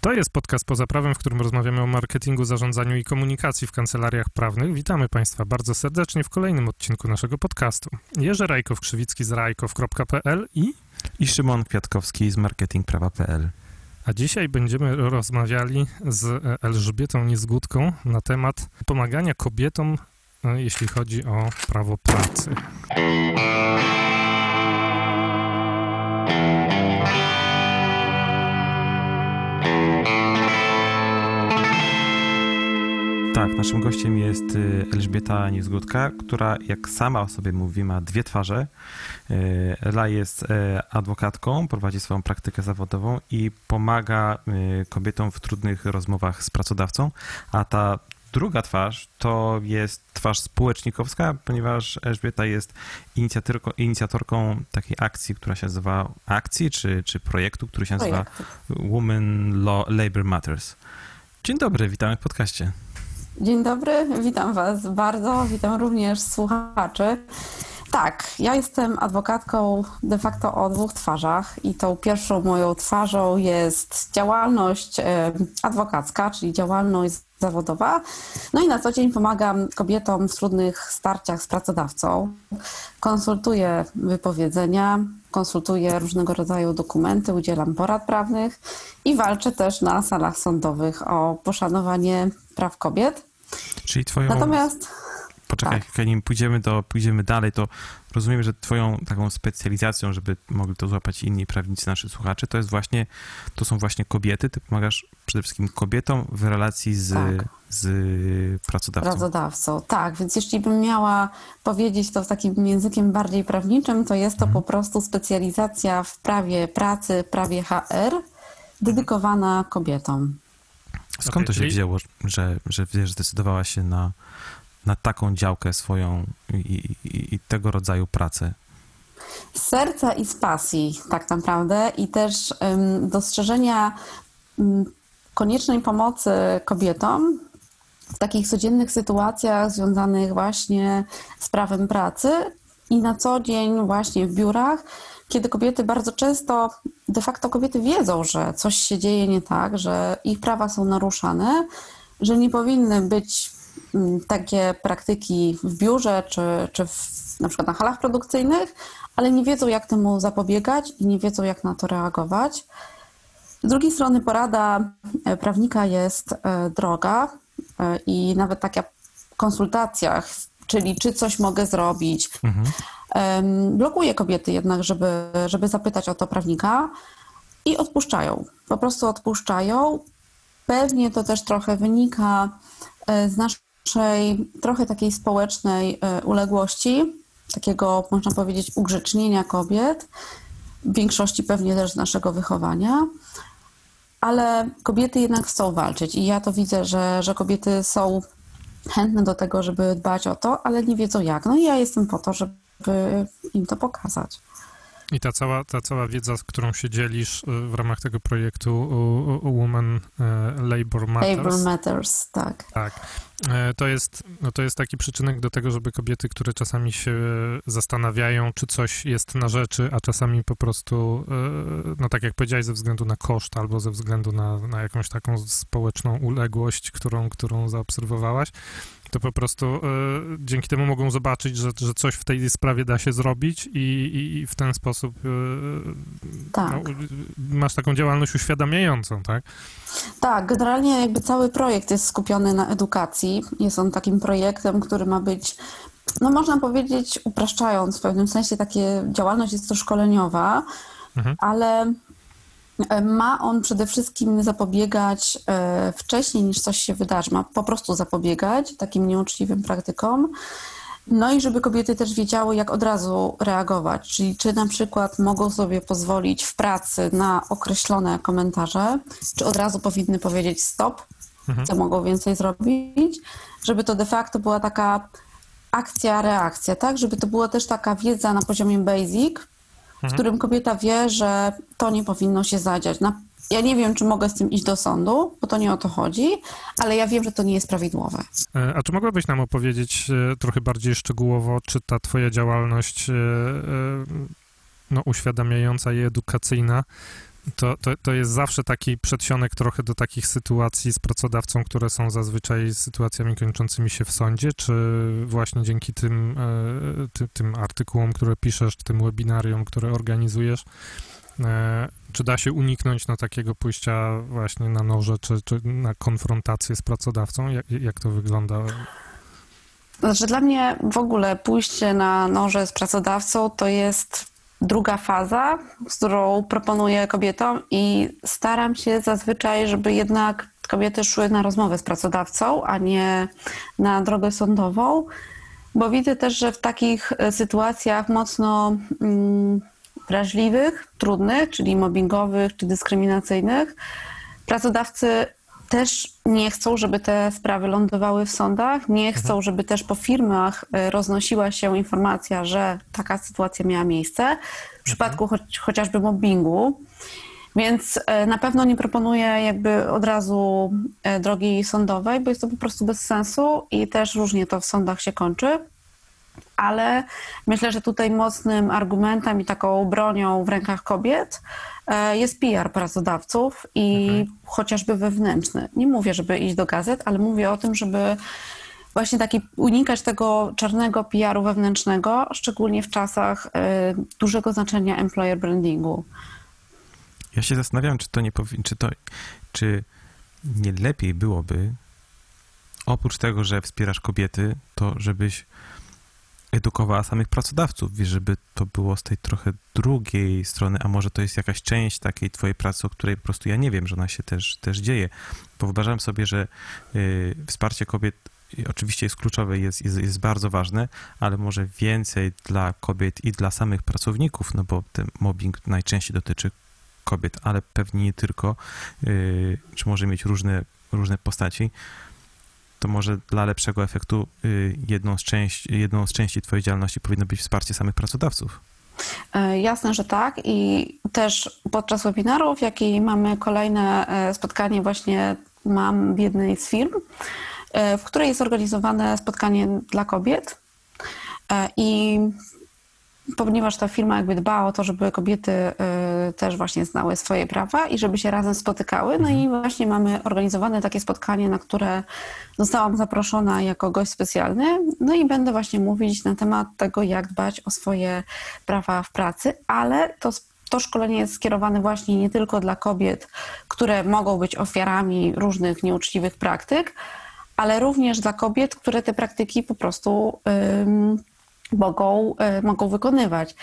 To jest podcast poza prawem, w którym rozmawiamy o marketingu, zarządzaniu i komunikacji w kancelariach prawnych. Witamy Państwa bardzo serdecznie w kolejnym odcinku naszego podcastu. Jerzy Rajkow-Krzywicki z rajkow.pl i... I Szymon Kwiatkowski z marketingprawa.pl. A dzisiaj będziemy rozmawiali z Elżbietą Niezgódką na temat pomagania kobietom, e, jeśli chodzi o prawo pracy. Tak, naszym gościem jest y, Elżbieta Niezgódka, która jak sama o sobie mówi ma dwie twarze. Y, Ela jest y, adwokatką, prowadzi swoją praktykę zawodową i pomaga kobietom w trudnych rozmowach z pracodawcą, a ta druga twarz to jest twarz społecznikowska, ponieważ Elżbieta jest inicjatorką, takiej akcji, która się nazywa akcji, czy, czy projektu, który się nazywa Women Law Labor Matters. Dzień dobry, witamy w podcaście. Dzień dobry, witam Was bardzo, witam również słuchaczy. Tak, ja jestem adwokatką de facto o dwóch twarzach i tą pierwszą moją twarzą jest działalność adwokacka, czyli działalność zawodowa. No i na co dzień pomagam kobietom w trudnych starciach z pracodawcą. Konsultuję wypowiedzenia, konsultuję różnego rodzaju dokumenty, udzielam porad prawnych i walczę też na salach sądowych o poszanowanie praw kobiet. Czyli twoją... Natomiast... Poczekaj, tak. nim pójdziemy, do, pójdziemy dalej, to rozumiem, że twoją taką specjalizacją, żeby mogli to złapać inni prawnicy, nasi słuchacze, to jest właśnie, to są właśnie kobiety, ty pomagasz przede wszystkim kobietom w relacji z, tak. z pracodawcą. Pracodawcą, tak, więc jeśli bym miała powiedzieć to takim językiem bardziej prawniczym, to jest to mhm. po prostu specjalizacja w prawie pracy, prawie HR, dedykowana kobietom. Skąd okay, to się czyli... wzięło, że, że, że zdecydowała się na, na taką działkę swoją i, i, i tego rodzaju pracę? Z serca i z pasji, tak naprawdę, i też um, dostrzeżenia koniecznej pomocy kobietom w takich codziennych sytuacjach związanych właśnie z prawem pracy i na co dzień właśnie w biurach kiedy kobiety bardzo często, de facto kobiety wiedzą, że coś się dzieje nie tak, że ich prawa są naruszane, że nie powinny być takie praktyki w biurze czy, czy w, na przykład na halach produkcyjnych, ale nie wiedzą, jak temu zapobiegać i nie wiedzą, jak na to reagować. Z drugiej strony porada e, prawnika jest e, droga e, i nawet taka konsultacjach, czyli czy coś mogę zrobić, mhm blokuje kobiety jednak, żeby, żeby zapytać o to prawnika i odpuszczają. Po prostu odpuszczają. Pewnie to też trochę wynika z naszej trochę takiej społecznej e, uległości, takiego można powiedzieć ugrzecznienia kobiet, w większości pewnie też z naszego wychowania. Ale kobiety jednak chcą walczyć i ja to widzę, że, że kobiety są chętne do tego, żeby dbać o to, ale nie wiedzą jak. No i ja jestem po to, żeby im to pokazać. I ta cała, ta cała wiedza, z którą się dzielisz y, w ramach tego projektu Women y, Labor Matters. Labor Matters, tak. Tak. E, to jest, no to jest taki przyczynek do tego, żeby kobiety, które czasami się zastanawiają, czy coś jest na rzeczy, a czasami po prostu, e, no tak jak powiedziałeś, ze względu na koszt albo ze względu na, na jakąś taką społeczną uległość, którą, którą zaobserwowałaś, to po prostu y, dzięki temu mogą zobaczyć, że, że coś w tej sprawie da się zrobić i, i w ten sposób y, tak. no, masz taką działalność uświadamiającą, tak? Tak, generalnie jakby cały projekt jest skupiony na edukacji. Jest on takim projektem, który ma być no można powiedzieć, upraszczając w pewnym sensie, takie działalność jest to szkoleniowa, mhm. ale E, ma on przede wszystkim zapobiegać e, wcześniej niż coś się wydarzy, ma po prostu zapobiegać takim nieuczciwym praktykom. No i żeby kobiety też wiedziały, jak od razu reagować, czyli czy na przykład mogą sobie pozwolić w pracy na określone komentarze, czy od razu powinny powiedzieć stop, mhm. co mogą więcej zrobić, żeby to de facto była taka akcja, reakcja, tak? Żeby to była też taka wiedza na poziomie basic, w mhm. którym kobieta wie, że to nie powinno się zadziać. Ja nie wiem, czy mogę z tym iść do sądu, bo to nie o to chodzi, ale ja wiem, że to nie jest prawidłowe. E, a czy mogłabyś nam opowiedzieć e, trochę bardziej szczegółowo, czy ta twoja działalność e, no, uświadamiająca i edukacyjna to, to, to jest zawsze taki przedsionek trochę do takich sytuacji z pracodawcą, które są zazwyczaj sytuacjami kończącymi się w sądzie, czy właśnie dzięki tym, e, ty, tym artykułom, które piszesz, tym webinarium, które organizujesz, e, czy da się uniknąć no, takiego pójścia właśnie na noże, czy, czy na konfrontację z pracodawcą? Jak, jak to wygląda? Znaczy dla mnie w ogóle pójście na noże z pracodawcą to jest druga faza, z którą proponuję kobietom i staram się zazwyczaj, żeby jednak kobiety szły na rozmowę z pracodawcą, a nie na drogę sądową, bo widzę też, że w takich e, sytuacjach mocno mm, wrażliwych, trudnych, czyli mobbingowych czy dyskryminacyjnych, pracodawcy też nie chcą, żeby te sprawy lądowały w sądach, nie chcą, żeby też po firmach e, roznosiła się informacja, że taka sytuacja miała miejsce w przypadku choć, chociażby mobbingu. Więc e, na pewno nie proponuję jakby od razu e, drogi sądowej, bo jest to po prostu bez sensu i też różnie to w sądach się kończy. Ale myślę, że tutaj mocnym argumentem i taką bronią w rękach kobiet e, jest PR pracodawców i chociażby wewnętrzny. Nie mówię, żeby iść do gazet, ale mówię o tym, żeby właśnie taki unikać tego czarnego PR-u wewnętrznego, szczególnie w czasach e, dużego znaczenia employer brandingu. Ja się zastanawiam, czy to nie powinno, czy to, czy nie lepiej byłoby, oprócz tego, że wspierasz kobiety, to żebyś edukowała samych pracodawców, wiesz, żeby to było z tej trochę drugiej strony, a może to jest jakaś część takiej twojej pracy, o której po prostu ja nie wiem, że ona się też, też dzieje. Bo wyobrażam sobie, że y, wsparcie kobiet y, oczywiście jest kluczowe, jest, jest, jest bardzo ważne, ale może więcej dla kobiet i dla samych pracowników, no bo ten mobbing najczęściej dotyczy kobiet, ale pewnie nie tylko, y, czy może mieć różne, różne postaci to może dla lepszego efektu y, jedną z, części, jedną z części Twojej działalności powinno być wsparcie samych pracodawców. E, Jasne, że tak. I też podczas webinarów, jak i mamy kolejne e, spotkanie, właśnie mam w jednej z firm, e, w której jest organizowane spotkanie dla kobiet. I ponieważ ta firma jakby dba o to, żeby kobiety y, też właśnie znały swoje prawa i żeby się razem spotykały. No i właśnie mamy organizowane takie spotkanie, na które zostałam zaproszona jako gość specjalny. No i będę właśnie mówić na temat tego, jak dbać o swoje prawa w pracy, ale to to szkolenie jest skierowane właśnie nie tylko dla kobiet, które mogą być ofiarami różnych nieuczciwych praktyk, ale również dla kobiet, które te praktyki po prostu ym, mogą, y, mogą wykonywać.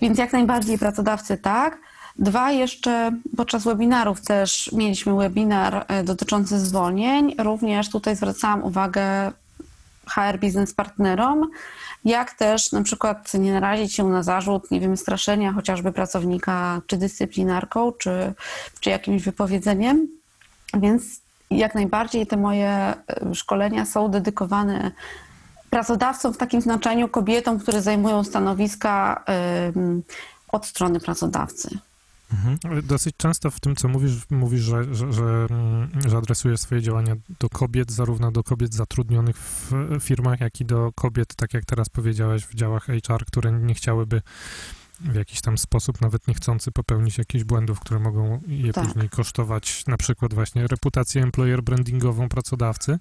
Więc jak najbardziej pracodawcy tak. Dwa, jeszcze podczas webinarów też mieliśmy webinar y, dotyczący zwolnień. Również tutaj zwracałam uwagę HR biznes partnerom, jak też na przykład nie narazić się na zarzut, nie wiem, straszenia chociażby pracownika czy dyscyplinarką, czy, czy jakimś wypowiedzeniem. Więc jak najbardziej te moje y, szkolenia są dedykowane pracodawcom w takim znaczeniu kobietom, które zajmują stanowiska od strony pracodawcy. Mhm. Dosyć często w tym, co mówisz, mówisz, że, że, że, mm, że adresujesz swoje działania do kobiet, zarówno do kobiet zatrudnionych w firmach, jak i do kobiet, tak jak teraz powiedziałeś, w działach HR, które nie chciałyby w jakiś tam sposób, nawet niechcący, popełnić jakichś błędów, które mogą je Tak. później kosztować na przykład właśnie reputację employer brandingową pracodawcy.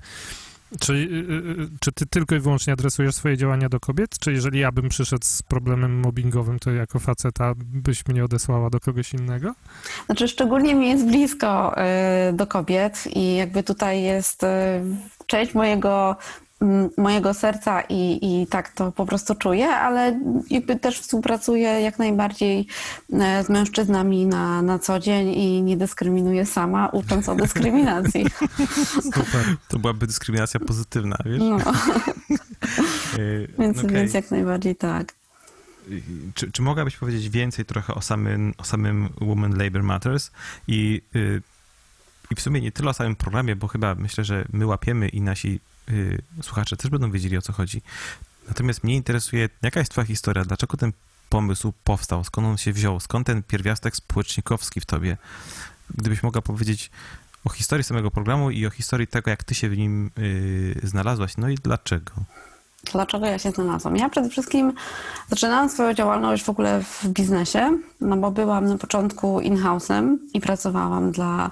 Czy, y, y, czy ty tylko i wyłącznie adresujesz swoje działania do kobiet? Czy jeżeli ja bym przyszedł z problemem mobbingowym, to jako faceta byś mnie odesłała do kogoś innego? Znaczy, szczególnie mi jest blisko y, do kobiet i jakby tutaj jest y, część mojego, mojego serca i, i tak to po prostu czuję, ale jakby też współpracuję jak najbardziej y, z mężczyznami na, na co dzień i nie dyskryminuję sama, ucząc o dyskryminacji. Super. To byłaby dyskryminacja pozytywna, wiesz? No, Y, więc, okej. więc jak najbardziej tak. Czy, czy mogłabyś powiedzieć więcej trochę o samym, o samym Women Labor Matters i, y, i w sumie nie tyle o samym programie, bo chyba myślę, że my łapiemy i nasi y, słuchacze też będą wiedzieli o co chodzi. Natomiast mnie interesuje, jaka jest twoja historia, dlaczego ten pomysł powstał, skąd on się wziął, skąd ten pierwiastek społecznikowski w tobie? Gdybyś mogła powiedzieć o historii samego programu i o historii tego, jak ty się w nim y, znalazłaś, no i dlaczego. Dlaczego ja się znalazłam? Ja przede wszystkim zaczynałam swoją działalność w ogóle w biznesie, no bo byłam na początku in-house'em i pracowałam dla,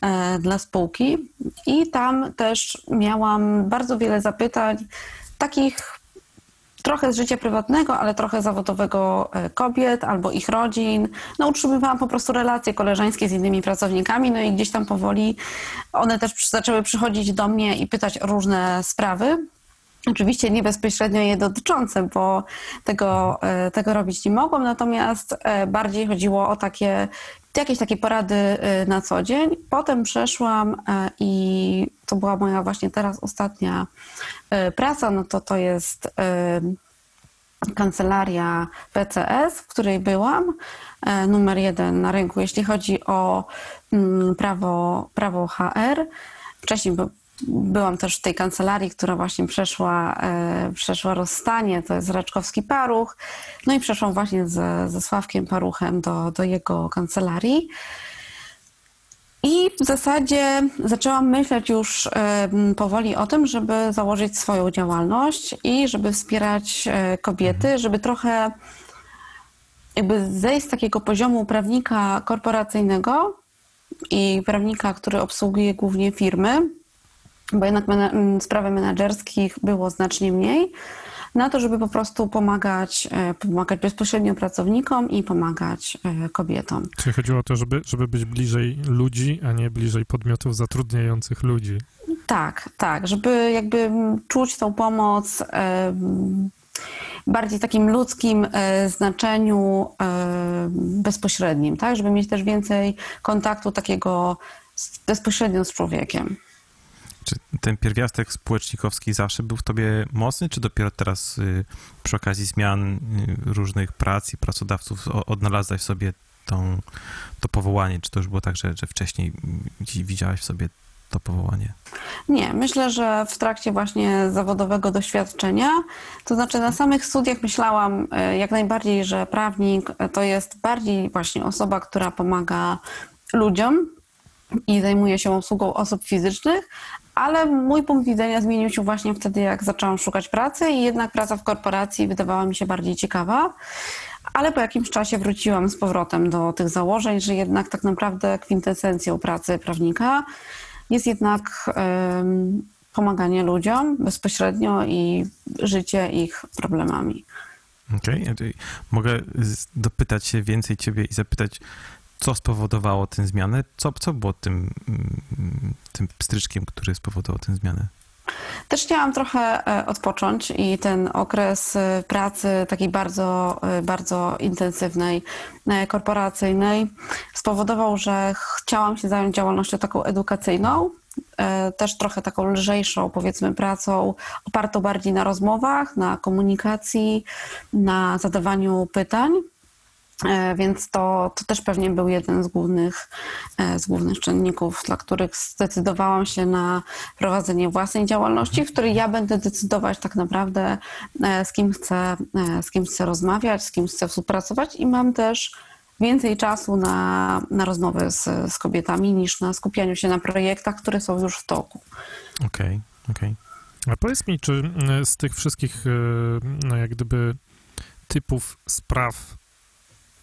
e, dla spółki i tam też miałam bardzo wiele zapytań, takich trochę z życia prywatnego, ale trochę zawodowego e, kobiet albo ich rodzin. No, utrzymywałam po prostu relacje koleżeńskie z innymi pracownikami, no i gdzieś tam powoli one też zaczęły przychodzić do mnie i pytać o różne sprawy. Oczywiście nie bezpośrednio je dotyczące, bo tego, e, tego robić nie mogłam, natomiast e, bardziej chodziło o takie, jakieś takie porady e, na co dzień. Potem przeszłam i to była moja właśnie teraz ostatnia praca, no to to jest kancelaria PCS, w której byłam, numer jeden na rynku, jeśli chodzi o mm, prawo, prawo HR. Wcześniej byłam też w tej kancelarii, która właśnie przeszła, e, przeszła rozstanie, to jest Raczkowski Paruch. No i przeszłam właśnie ze, ze Sławkiem Paruchem do, do jego kancelarii. I w zasadzie zaczęłam myśleć już em, powoli o tym, żeby założyć swoją działalność i żeby wspierać e, kobiety, żeby trochę jakby zejść z takiego poziomu prawnika korporacyjnego i prawnika, który obsługuje głównie firmy, bo jednak mena- m, sprawy menedżerskich było znacznie mniej, na to, żeby po prostu pomagać, e, pomagać bezpośrednio pracownikom i pomagać e, kobietom. Czyli chodziło o to, żeby, żeby być bliżej ludzi, a nie bliżej podmiotów zatrudniających ludzi. Tak, tak, żeby jakby czuć tą pomoc em, bardziej takim ludzkim e, znaczeniu e, bezpośrednim, tak, żeby mieć też więcej kontaktu takiego bezpośrednio z człowiekiem. Czy ten pierwiastek społecznikowski zawsze był w tobie mocny, czy dopiero teraz y, przy okazji zmian y, różnych prac i pracodawców odnalazłeś w sobie tą, to powołanie? Czy to już było tak, że, że wcześniej mm, widziałaś w sobie to powołanie? Nie, myślę, że w trakcie właśnie zawodowego doświadczenia, to znaczy na samych studiach myślałam e, jak najbardziej, że prawnik to jest bardziej właśnie osoba, która pomaga ludziom i zajmuje się obsługą osób fizycznych, ale mój punkt widzenia zmienił się właśnie wtedy, jak zaczęłam szukać pracy i jednak praca w korporacji wydawała mi się bardziej ciekawa. Ale po jakimś czasie wróciłam z powrotem do tych założeń, że jednak tak naprawdę kwintesencją pracy prawnika jest jednak em, pomaganie ludziom bezpośrednio i życie ich problemami. Okej, tutaj mogę dopytać się więcej ciebie i zapytać, co spowodowało tę zmianę? Co, co było tym, mm, tym pstryczkiem, który spowodował tę zmianę? Też chciałam trochę e, odpocząć i ten okres e, pracy takiej bardzo, e, bardzo intensywnej, korporacyjnej spowodował, że chciałam się zająć działalnością taką edukacyjną, też trochę taką lżejszą, powiedzmy, pracą, opartą bardziej na rozmowach, na komunikacji, na zadawaniu pytań. E, Więc to, to też pewnie był jeden z głównych, e, z głównych czynników, dla których zdecydowałam się na prowadzenie własnej działalności, w której ja będę decydować tak naprawdę, e, z kim chcę, z kim chcę rozmawiać, z kim chcę współpracować i mam też więcej czasu na, na rozmowę z, z kobietami niż na skupianiu się na projektach, które są już w toku. Okej, okej. A powiedz mi, czy z tych wszystkich, no jak gdyby, typów spraw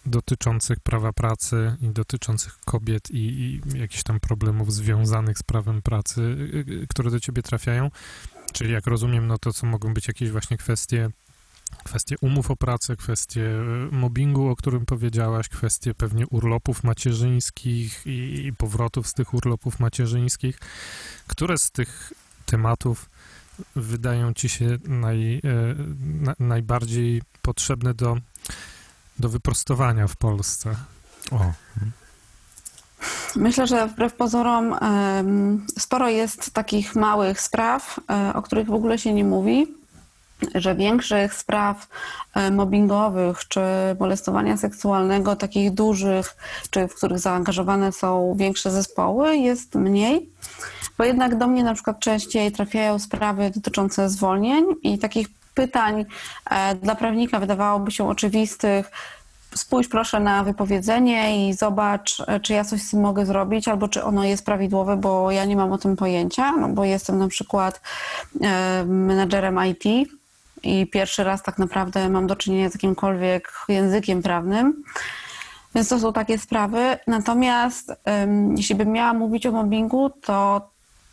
dotyczących prawa pracy i dotyczących kobiet i, i jakichś tam problemów związanych z prawem pracy, y, y, które do ciebie trafiają, czyli jak rozumiem, no to co mogą być jakieś właśnie kwestie kwestie umów o pracę, kwestie e, mobbingu, o którym powiedziałaś, kwestie pewnie urlopów macierzyńskich i, i powrotów z tych urlopów macierzyńskich. Które z tych tematów wydają ci się naj, na, najbardziej potrzebne do, do wyprostowania w Polsce? O, Myślę, że wbrew pozorom sporo jest takich małych spraw, e, o których w ogóle się nie mówi, że większych spraw e, mobbingowych czy molestowania seksualnego, takich dużych, czy w których zaangażowane są większe zespoły, jest mniej. Bo jednak do mnie na przykład częściej trafiają sprawy dotyczące zwolnień i takich pytań e, dla prawnika wydawałoby się oczywistych, spójrz proszę na wypowiedzenie i zobacz, e, czy ja coś z tym mogę zrobić, albo czy ono jest prawidłowe, bo ja nie mam o tym pojęcia, no bo jestem na przykład e, menadżerem IT i pierwszy raz tak naprawdę mam do czynienia z jakimkolwiek językiem prawnym. Więc to są takie sprawy. Natomiast jeśli bym miała mówić o mobbingu, to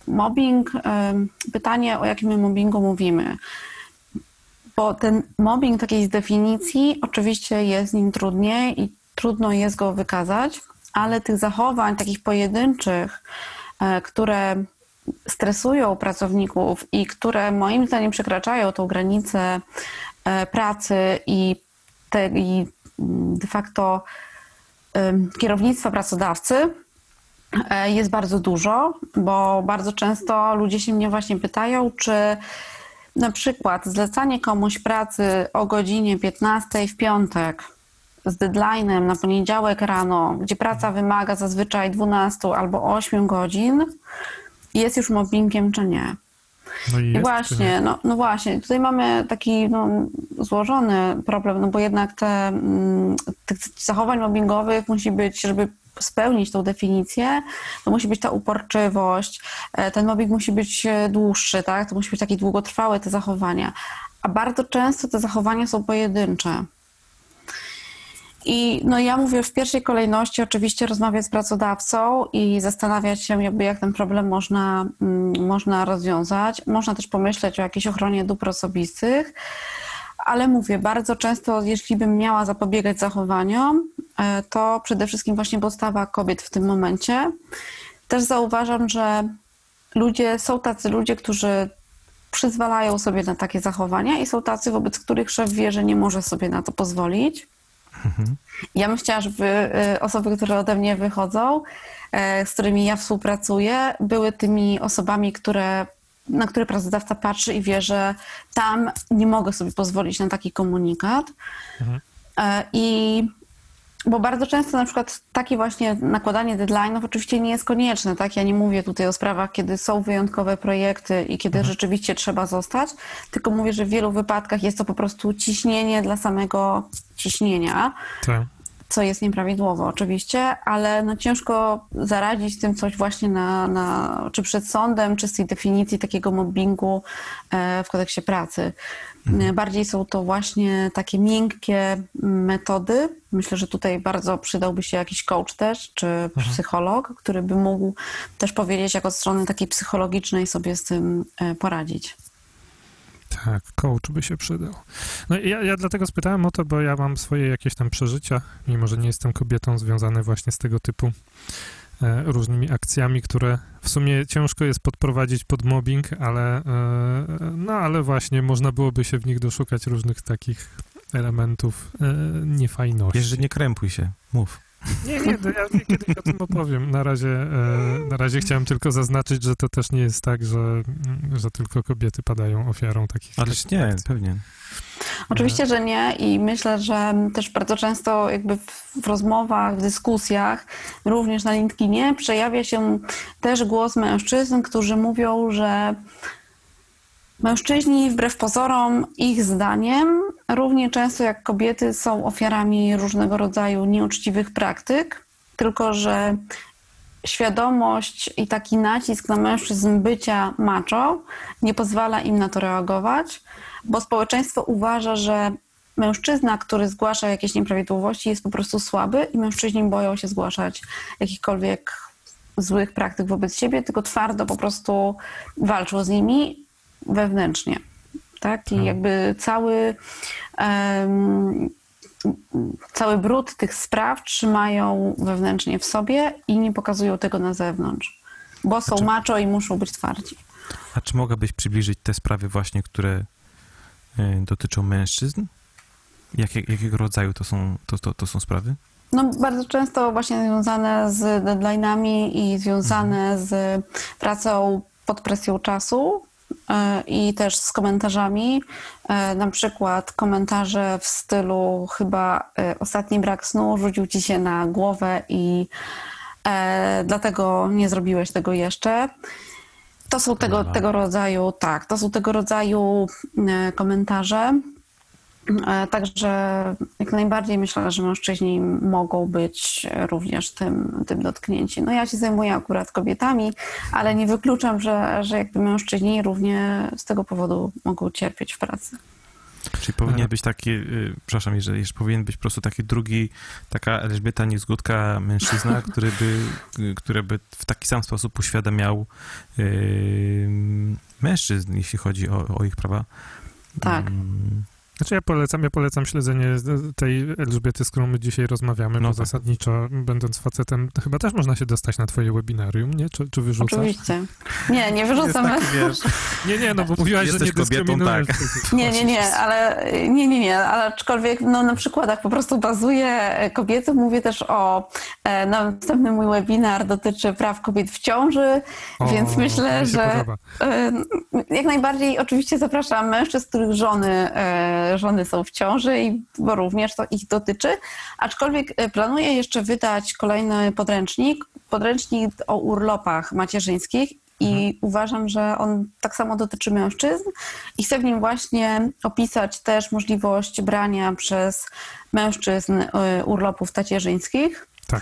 mobbing, pytanie o jakim mobbingu mówimy. Bo ten mobbing takiej z definicji, oczywiście jest nim trudniej i trudno jest go wykazać, ale tych zachowań takich pojedynczych, e, które stresują pracowników i które moim zdaniem przekraczają tą granicę e, pracy i, te, i mm, de facto kierownictwa pracodawcy, e, jest bardzo dużo, bo bardzo często ludzie się mnie właśnie pytają, czy na przykład zlecanie komuś pracy o godzinie 15 w piątek z deadline'em na poniedziałek rano, gdzie praca wymaga zazwyczaj 12 albo 8 godzin, jest już mobbingiem czy nie. No i I jest, właśnie, nie? no, no właśnie, tutaj mamy taki no, złożony problem, no bo jednak te, mm, tych zachowań mobbingowych musi być, żeby spełnić tą definicję, to musi być ta uporczywość, e, ten mobbing musi być e, dłuższy, tak? To musi być takie długotrwałe te zachowania. A bardzo często te zachowania są pojedyncze. I no ja mówię w pierwszej kolejności oczywiście rozmawiać z pracodawcą i zastanawiać się, jakby jak ten problem można, mm, można rozwiązać. Można też pomyśleć o jakiejś ochronie dóbr osobistych, ale mówię, bardzo często, jeśli bym miała zapobiegać zachowaniom, e, to przede wszystkim właśnie postawa kobiet w tym momencie. Też zauważam, że ludzie, są tacy ludzie, którzy przyzwalają sobie na takie zachowania i są tacy, wobec których szef wie, że nie może sobie na to pozwolić. Ja bym chciała, żeby y, osoby, które ode mnie wychodzą, e, z którymi ja współpracuję, były tymi osobami, które, na które pracodawca patrzy i wie, że tam nie mogę sobie pozwolić na taki komunikat. E, I bo bardzo często na przykład takie właśnie nakładanie deadline'ów oczywiście nie jest konieczne, tak? Ja nie mówię tutaj o sprawach, kiedy są wyjątkowe projekty i kiedy rzeczywiście trzeba zostać, tylko mówię, że w wielu wypadkach jest to po prostu ciśnienie dla samego ciśnienia, Tak. Co jest nieprawidłowo oczywiście, ale no ciężko zaradzić tym coś właśnie na, na, czy przed sądem, czy z tej definicji takiego mobbingu e, w kodeksie pracy. E, Bardziej są to właśnie takie miękkie metody. Myślę, że tutaj bardzo przydałby się jakiś coach też, czy psycholog, który by mógł też powiedzieć, jak od strony takiej psychologicznej sobie z tym e, poradzić. Tak, coach by się przydał. No ja, ja dlatego spytałem o to, bo ja mam swoje jakieś tam przeżycia, mimo że nie jestem kobietą, związane właśnie z tego typu e, różnymi akcjami, które w sumie ciężko jest podprowadzić pod mobbing, ale e, no ale właśnie można byłoby się w nich doszukać różnych takich elementów e, niefajności. Wiesz, że nie krępuj się, mów. Nie, nie, to ja kiedyś o tym opowiem. Na razie, e, na razie chciałem tylko zaznaczyć, że to też nie jest tak, że, że tylko kobiety padają ofiarą takich Ależ takich nie, akcji. pewnie. Oczywiście, że nie i myślę, że też bardzo często jakby w, w rozmowach, w dyskusjach, również na LinkedInie przejawia się też głos mężczyzn, którzy mówią, że mężczyźni wbrew pozorom, ich zdaniem, równie często jak kobiety są ofiarami różnego rodzaju nieuczciwych praktyk, tylko że świadomość i taki nacisk na mężczyzn bycia macho nie pozwala im na to reagować, bo społeczeństwo uważa, że mężczyzna, który zgłasza jakieś nieprawidłowości, jest po prostu słaby i mężczyźni boją się zgłaszać jakichkolwiek złych praktyk wobec siebie, tylko twardo po prostu walczą z nimi wewnętrznie. Tak? I Tak. jakby cały, em, cały brud tych spraw trzymają wewnętrznie w sobie i nie pokazują tego na zewnątrz, bo są Znaczy- macho i muszą być twardzi. A czy mogłabyś przybliżyć te sprawy właśnie, które y, dotyczą mężczyzn? Jakie, jakiego rodzaju to są, to, to, to są sprawy? No, bardzo często właśnie związane z deadline'ami i związane z pracą pod presją czasu e, i też z komentarzami. E, Na przykład komentarze w stylu chyba e, ostatni brak snu rzucił ci się na głowę i e, dlatego nie zrobiłeś tego jeszcze. To są tego, tego rodzaju, tak, to są tego rodzaju e, komentarze. E, Także jak najbardziej myślę, że mężczyźni mogą być również tym, tym dotknięci. No ja się zajmuję akurat kobietami, ale nie wykluczam, że, że jakby mężczyźni równie z tego powodu mogą cierpieć w pracy. Czyli powinien być taki, y, przepraszam, jeżeli jeszcze powinien być po prostu taki drugi, taka Elżbieta Niezgódka mężczyzna, który by, y, który by w taki sam sposób uświadamiał y, mężczyzn, jeśli chodzi o, o ich prawa. Tak. Znaczy ja polecam, ja polecam śledzenie z- tej Elżbiety, z którą my dzisiaj rozmawiamy, No bo tak. zasadniczo, będąc facetem, to chyba też można się dostać na twoje webinarium, nie? Czy, czy wyrzucasz? Oczywiście. Nie, nie jest wyrzucam. taki, Nie, nie, no bo mówiłaś, że Jesteś nie kobietą, tak. Nie, nie, nie, ale nie, nie, nie, ale aczkolwiek no, na przykładach po prostu bazuję kobiety. Mówię też o e, następny mój webinar dotyczy praw kobiet w ciąży, O, więc myślę, że podoba. e, jak najbardziej oczywiście zapraszam mężczyzn, których żony, e, żony są w ciąży, i, bo również to ich dotyczy. Aczkolwiek e, planuję jeszcze wydać kolejny podręcznik, podręcznik o urlopach macierzyńskich i uważam, że on tak samo dotyczy mężczyzn i chcę w nim właśnie opisać też możliwość brania przez mężczyzn y, urlopów tacierzyńskich. Tak.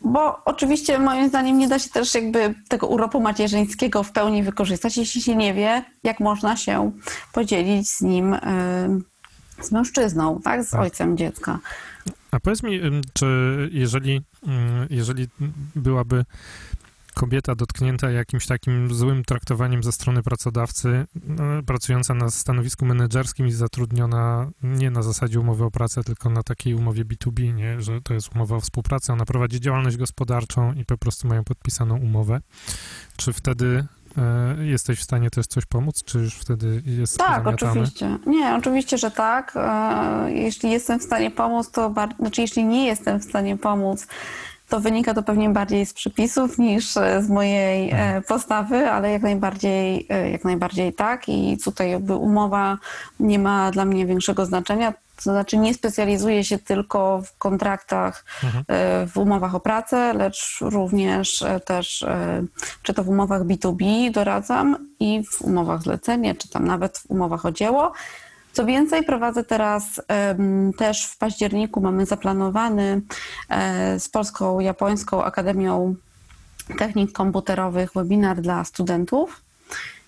Bo oczywiście moim zdaniem nie da się też jakby tego urlopu macierzyńskiego w pełni wykorzystać, jeśli się nie wie, jak można się podzielić z nim, y, z mężczyzną, tak? Z Tak. ojcem dziecka. A powiedz mi, czy jeżeli, jeżeli byłaby kobieta dotknięta jakimś takim złym traktowaniem ze strony pracodawcy, no, pracująca na stanowisku menedżerskim i zatrudniona nie na zasadzie umowy o pracę, tylko na takiej umowie B2B, nie? że to jest umowa o współpracy, ona prowadzi działalność gospodarczą i po prostu mają podpisaną umowę, czy wtedy jesteś w stanie też coś pomóc, czy już wtedy jest Tak, zamiatane? oczywiście. Nie, oczywiście, że tak. E, Jeśli jestem w stanie pomóc, to bar- znaczy jeśli nie jestem w stanie pomóc, to wynika to pewnie bardziej z przepisów niż e, z mojej e, postawy, ale jak najbardziej, e, jak najbardziej tak. I tutaj jakby umowa nie ma dla mnie większego znaczenia. To znaczy nie specjalizuję się tylko w kontraktach, Mhm. e, w umowach o pracę, lecz również e, też e, czy to w umowach B2B doradzam i w umowach zlecenie, czy tam nawet w umowach o dzieło. Co więcej, prowadzę teraz też w październiku, mamy zaplanowany z Polską Japońską Akademią Technik Komputerowych webinar dla studentów.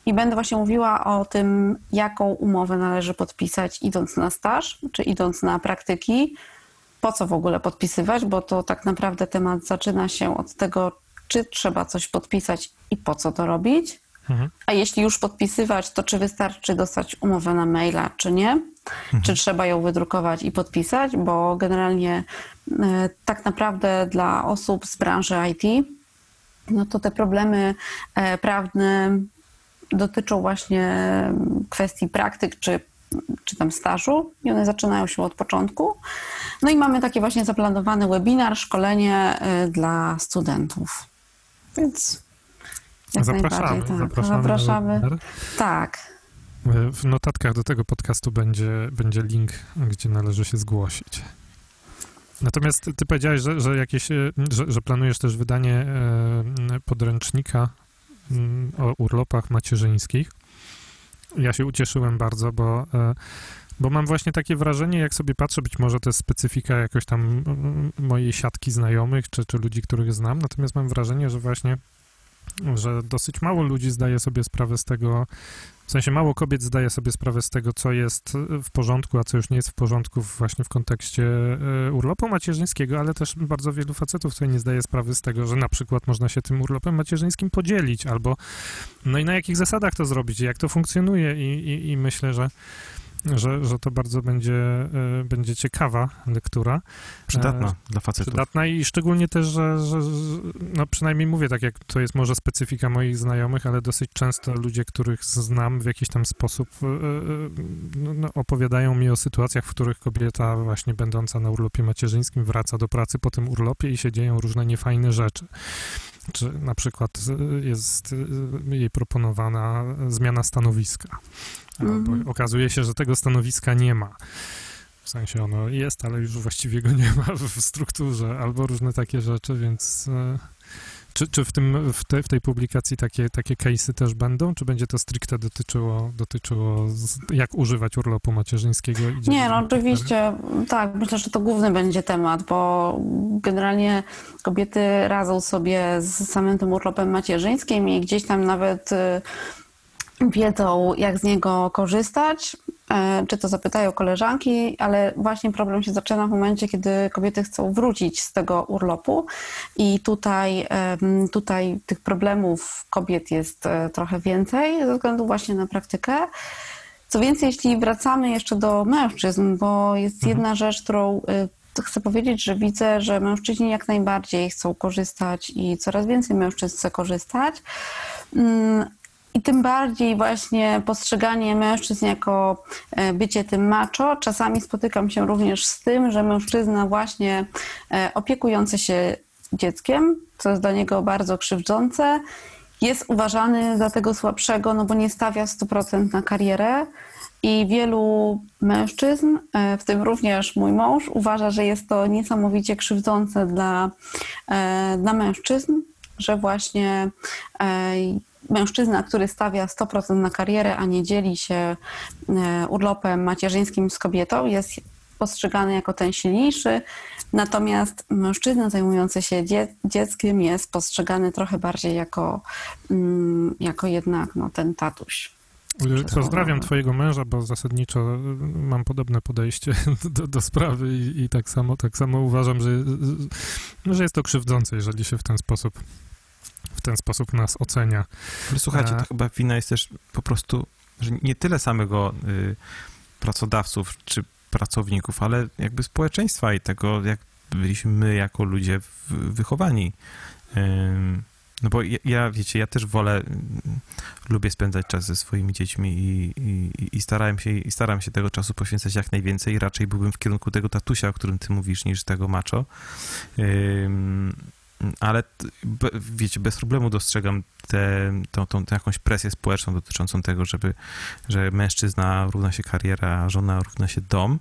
I będę właśnie mówiła o tym, jaką umowę należy podpisać, idąc na staż, czy idąc na praktyki. Po co w ogóle podpisywać, bo to tak naprawdę temat zaczyna się od tego, czy trzeba coś podpisać i po co to robić. Mhm. A jeśli już podpisywać, to czy wystarczy dostać umowę na maila, czy nie? Czy trzeba ją wydrukować i podpisać? Bo generalnie e, tak naprawdę dla osób z branży IT, no to te problemy e, prawne dotyczą właśnie kwestii praktyk czy, czy tam stażu i one zaczynają się od początku. No i mamy taki właśnie zaplanowany webinar, szkolenie e, dla studentów. Więc jak Zapraszamy, najbardziej tak. zapraszamy. zapraszamy. Tak. W notatkach do tego podcastu będzie, będzie link, gdzie należy się zgłosić. Natomiast ty powiedziałeś, że, że, jakieś, e, że, że planujesz też wydanie e, podręcznika o urlopach macierzyńskich. Ja się ucieszyłem bardzo, bo, e, bo mam właśnie takie wrażenie, jak sobie patrzę, być może to jest specyfika jakoś tam mojej siatki znajomych, czy, czy ludzi, których znam, natomiast mam wrażenie, że właśnie że dosyć mało ludzi zdaje sobie sprawę z tego, w sensie mało kobiet zdaje sobie sprawę z tego, co jest w porządku, a co już nie jest w porządku właśnie w kontekście e, urlopu macierzyńskiego, ale też bardzo wielu facetów sobie nie zdaje sprawy z tego, że na przykład można się tym urlopem macierzyńskim podzielić, albo no i na jakich zasadach to zrobić, jak to funkcjonuje i, i, i myślę, że że, że to bardzo będzie, e, będzie ciekawa lektura. przydatna E, dla facetów. Przydatna i szczególnie też, że, że, no przynajmniej mówię tak, jak to jest może specyfika moich znajomych, ale dosyć często ludzie, których znam w jakiś tam sposób e, e, no, no, opowiadają mi o sytuacjach, w których kobieta właśnie będąca na urlopie macierzyńskim wraca do pracy po tym urlopie i się dzieją różne niefajne rzeczy. Czy na przykład e, jest e, jej proponowana zmiana stanowiska. Albo Mhm. okazuje się, że tego stanowiska nie ma. W sensie ono jest, ale już właściwie go nie ma w strukturze, albo różne takie rzeczy, więc e, czy, czy w, tym, w, te, w tej publikacji takie, takie case'y też będą, czy będzie to stricte dotyczyło, dotyczyło z, jak używać urlopu macierzyńskiego? Nie, no oczywiście, tak, myślę, że to główny będzie temat, bo generalnie kobiety radzą sobie z samym tym urlopem macierzyńskim i gdzieś tam nawet y, wiedzą, jak z niego korzystać, e, czy to zapytają koleżanki, ale właśnie problem się zaczyna w momencie, kiedy kobiety chcą wrócić z tego urlopu i tutaj, tutaj tych problemów kobiet jest e, trochę więcej ze względu właśnie na praktykę. Co więcej, jeśli wracamy jeszcze do mężczyzn, bo jest jedna rzecz, którą y, chcę powiedzieć, że widzę, że mężczyźni jak najbardziej chcą korzystać i coraz więcej mężczyzn chce korzystać. I tym bardziej właśnie postrzeganie mężczyzn jako e, bycie tym macho. Czasami spotykam się również z tym, że mężczyzna właśnie e, opiekujący się dzieckiem, co jest dla niego bardzo krzywdzące, jest uważany za tego słabszego, no bo nie stawia 100% na karierę. I wielu mężczyzn, e, w tym również mój mąż, uważa, że jest to niesamowicie krzywdzące dla, dla mężczyzn, że właśnie mężczyzna, który stawia 100% na karierę, a nie dzieli się e, urlopem macierzyńskim z kobietą, jest postrzegany jako ten silniejszy, natomiast mężczyzna zajmujący się dzie- dzieckiem jest postrzegany trochę bardziej jako, mm, jako jednak no, ten tatuś. Pozdrawiam twojego męża, bo zasadniczo y, mam podobne podejście do, do sprawy i, i tak, samo, tak samo uważam, że, że jest to krzywdzące, jeżeli się w ten sposób w ten sposób nas ocenia. Ale słuchajcie, E. to chyba wina jest też po prostu, że nie tyle samego y, pracodawców czy pracowników, ale jakby społeczeństwa i tego, jak byliśmy my jako ludzie wychowani. Ym, no bo ja, ja, wiecie, ja też wolę, mm, lubię spędzać czas ze swoimi dziećmi i, i, i starałem się, i staram się tego czasu poświęcać jak najwięcej. Raczej byłbym w kierunku tego tatusia, o którym ty mówisz, niż tego macho. Ym, ale wiecie, bez problemu dostrzegam tę tą, tą, tę jakąś presję społeczną dotyczącą tego, żeby, że mężczyzna równa się kariera, a żona równa się dom.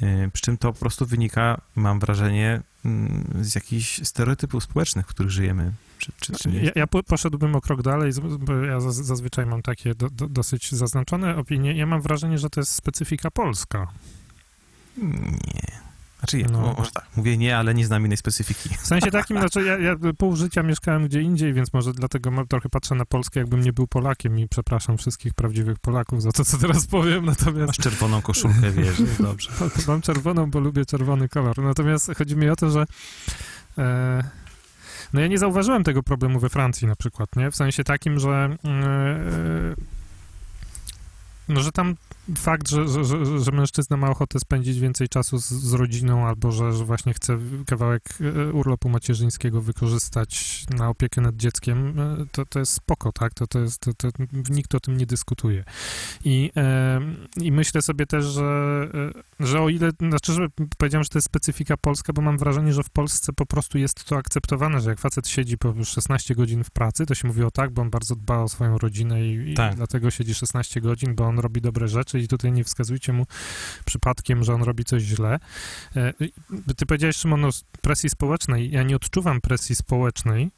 Yy, Przy czym to po prostu wynika, mam wrażenie, mm, z jakichś stereotypów społecznych, w których żyjemy. Czy, czy, czy? Ja, ja po- poszedłbym o krok dalej, bo ja zaz- zazwyczaj mam takie do, do, dosyć zaznaczone opinie. Ja mam wrażenie, że to jest specyfika polska. Nie. Znaczy, No. no. może tak, mówię nie, ale nie znam innej specyfiki. W sensie takim, znaczy ja, ja pół życia mieszkałem gdzie indziej, więc może dlatego trochę patrzę na Polskę, jakbym nie był Polakiem i przepraszam wszystkich prawdziwych Polaków za to, co teraz powiem, natomiast Masz czerwoną koszulkę, wiesz, dobrze. mam czerwoną, bo lubię czerwony kolor. Natomiast chodzi mi o to, że e, no ja nie zauważyłem tego problemu we Francji na przykład, nie? W sensie takim, że e, no, że tam fakt, że, że, że, że mężczyzna ma ochotę spędzić więcej czasu z, z rodziną, albo że, że właśnie chce kawałek e, urlopu macierzyńskiego wykorzystać na opiekę nad dzieckiem, e, to, to jest spoko, tak? To, to jest, to, to, nikt o tym nie dyskutuje. I, e, I myślę sobie też, że, e, że o ile, znaczy, że powiedziałem, że to jest specyfika polska, bo mam wrażenie, że w Polsce po prostu jest to akceptowane, że jak facet siedzi po 16 godzin w pracy, to się mówi o tak, bo on bardzo dba o swoją rodzinę i, i Tak. dlatego siedzi 16 godzin, bo on robi dobre rzeczy i tutaj nie wskazujcie mu przypadkiem, że on robi coś źle. E, Ty powiedziałeś, Szymon, o presji społecznej. Ja nie odczuwam presji społecznej,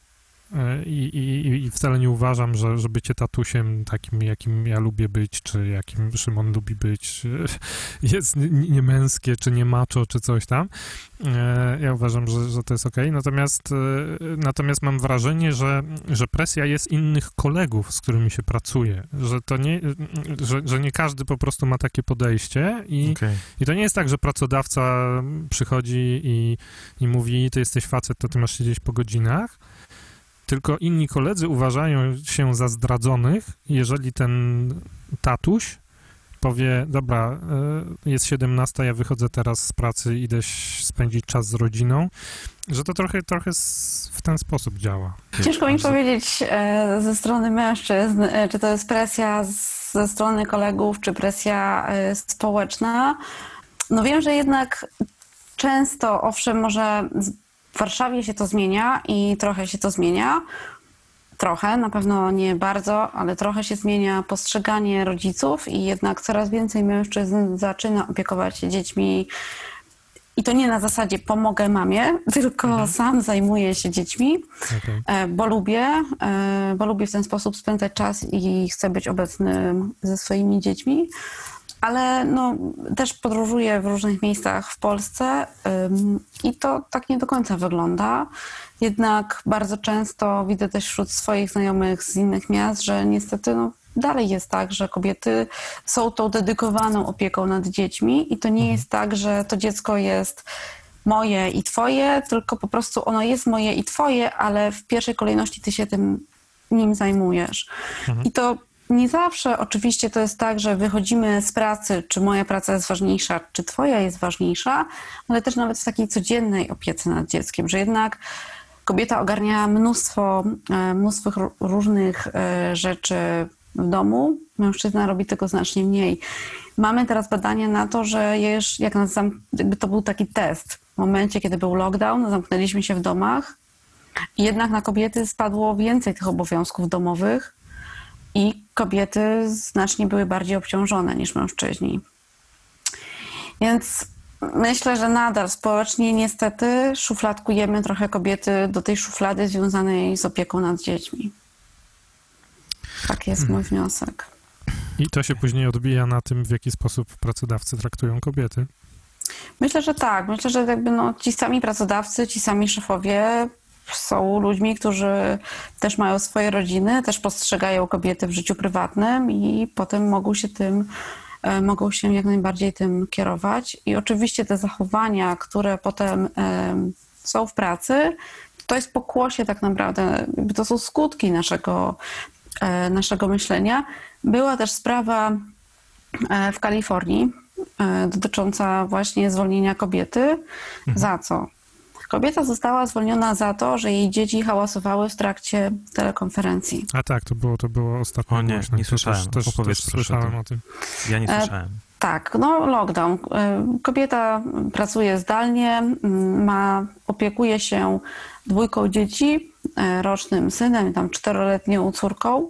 I, i, I wcale nie uważam, że, że bycie tatusiem takim, jakim ja lubię być, czy jakim Szymon lubi być, jest nie- niemęskie, czy nie macho, czy coś tam. E, Ja uważam, że, że to jest okej. Natomiast, e, natomiast mam wrażenie, że, że presja jest innych kolegów, z którymi się pracuje. Że to nie, że, że nie każdy po prostu ma takie podejście i, Okej. i to nie jest tak, że pracodawca przychodzi i, i mówi, ty jesteś facet, to ty masz siedzieć po godzinach, tylko inni koledzy uważają się za zdradzonych, jeżeli ten tatuś powie, dobra, y, jest 17, ja wychodzę teraz z pracy, idę spędzić czas z rodziną, że to trochę, trochę w ten sposób działa. Ciężko mi powiedzieć e, ze strony mężczyzn, e, czy to jest presja ze strony kolegów, czy presja e, społeczna. No wiem, że jednak często, owszem, może w Warszawie się to zmienia i trochę się to zmienia. Trochę, na pewno nie bardzo, ale trochę się zmienia postrzeganie rodziców i jednak coraz więcej mężczyzn zaczyna opiekować się dziećmi i to nie na zasadzie pomogę mamie, tylko sam zajmuję się dziećmi. Okej. E, bo lubię, e, bo lubię w ten sposób spędzać czas i chcę być obecny ze swoimi dziećmi. Ale no, też podróżuję w różnych miejscach w Polsce ym, i to tak nie do końca wygląda. Jednak bardzo często widzę też wśród swoich znajomych z innych miast, że niestety no, dalej jest tak, że kobiety są tą dedykowaną opieką nad dziećmi i to nie jest tak, że to dziecko jest moje i twoje, tylko po prostu ono jest moje i twoje, ale w pierwszej kolejności ty się tym nim zajmujesz. I to nie zawsze oczywiście to jest tak, że wychodzimy z pracy, czy moja praca jest ważniejsza, czy twoja jest ważniejsza, ale też nawet w takiej codziennej opiece nad dzieckiem, że jednak kobieta ogarnia mnóstwo, e, mnóstwo ró- różnych e, rzeczy w domu, mężczyzna robi tego znacznie mniej. Mamy teraz badania na to, że jeż, jak nas zam, jakby to był taki test. W momencie, kiedy był lockdown, zamknęliśmy się w domach, jednak na kobiety spadło więcej tych obowiązków domowych i kobiety znacznie były bardziej obciążone niż mężczyźni. Więc myślę, że nadal społecznie niestety szufladkujemy trochę kobiety do tej szuflady związanej z opieką nad dziećmi. Tak jest mój wniosek. I to się później odbija na tym, w jaki sposób pracodawcy traktują kobiety. Myślę, że tak. Myślę, że jakby no, ci sami pracodawcy, ci sami szefowie są ludźmi, którzy też mają swoje rodziny, też postrzegają kobiety w życiu prywatnym i potem mogą się tym, e, mogą się jak najbardziej tym kierować. I oczywiście te zachowania, które potem em, są w pracy, to jest pokłosie tak naprawdę, to są skutki naszego, e, naszego myślenia. Była też sprawa e, w Kalifornii e, dotycząca właśnie zwolnienia kobiety. Za co? Kobieta została zwolniona za to, że jej dzieci hałasowały w trakcie telekonferencji. A tak, to było, to było ostatnio O nie, nie słyszałem. Też, też, Opowiedz też słyszałem o tym. Ja nie E, słyszałem. Tak, no lockdown. Y, Kobieta pracuje zdalnie, ma, opiekuje się dwójką dzieci, e, rocznym synem i tam czteroletnią córką.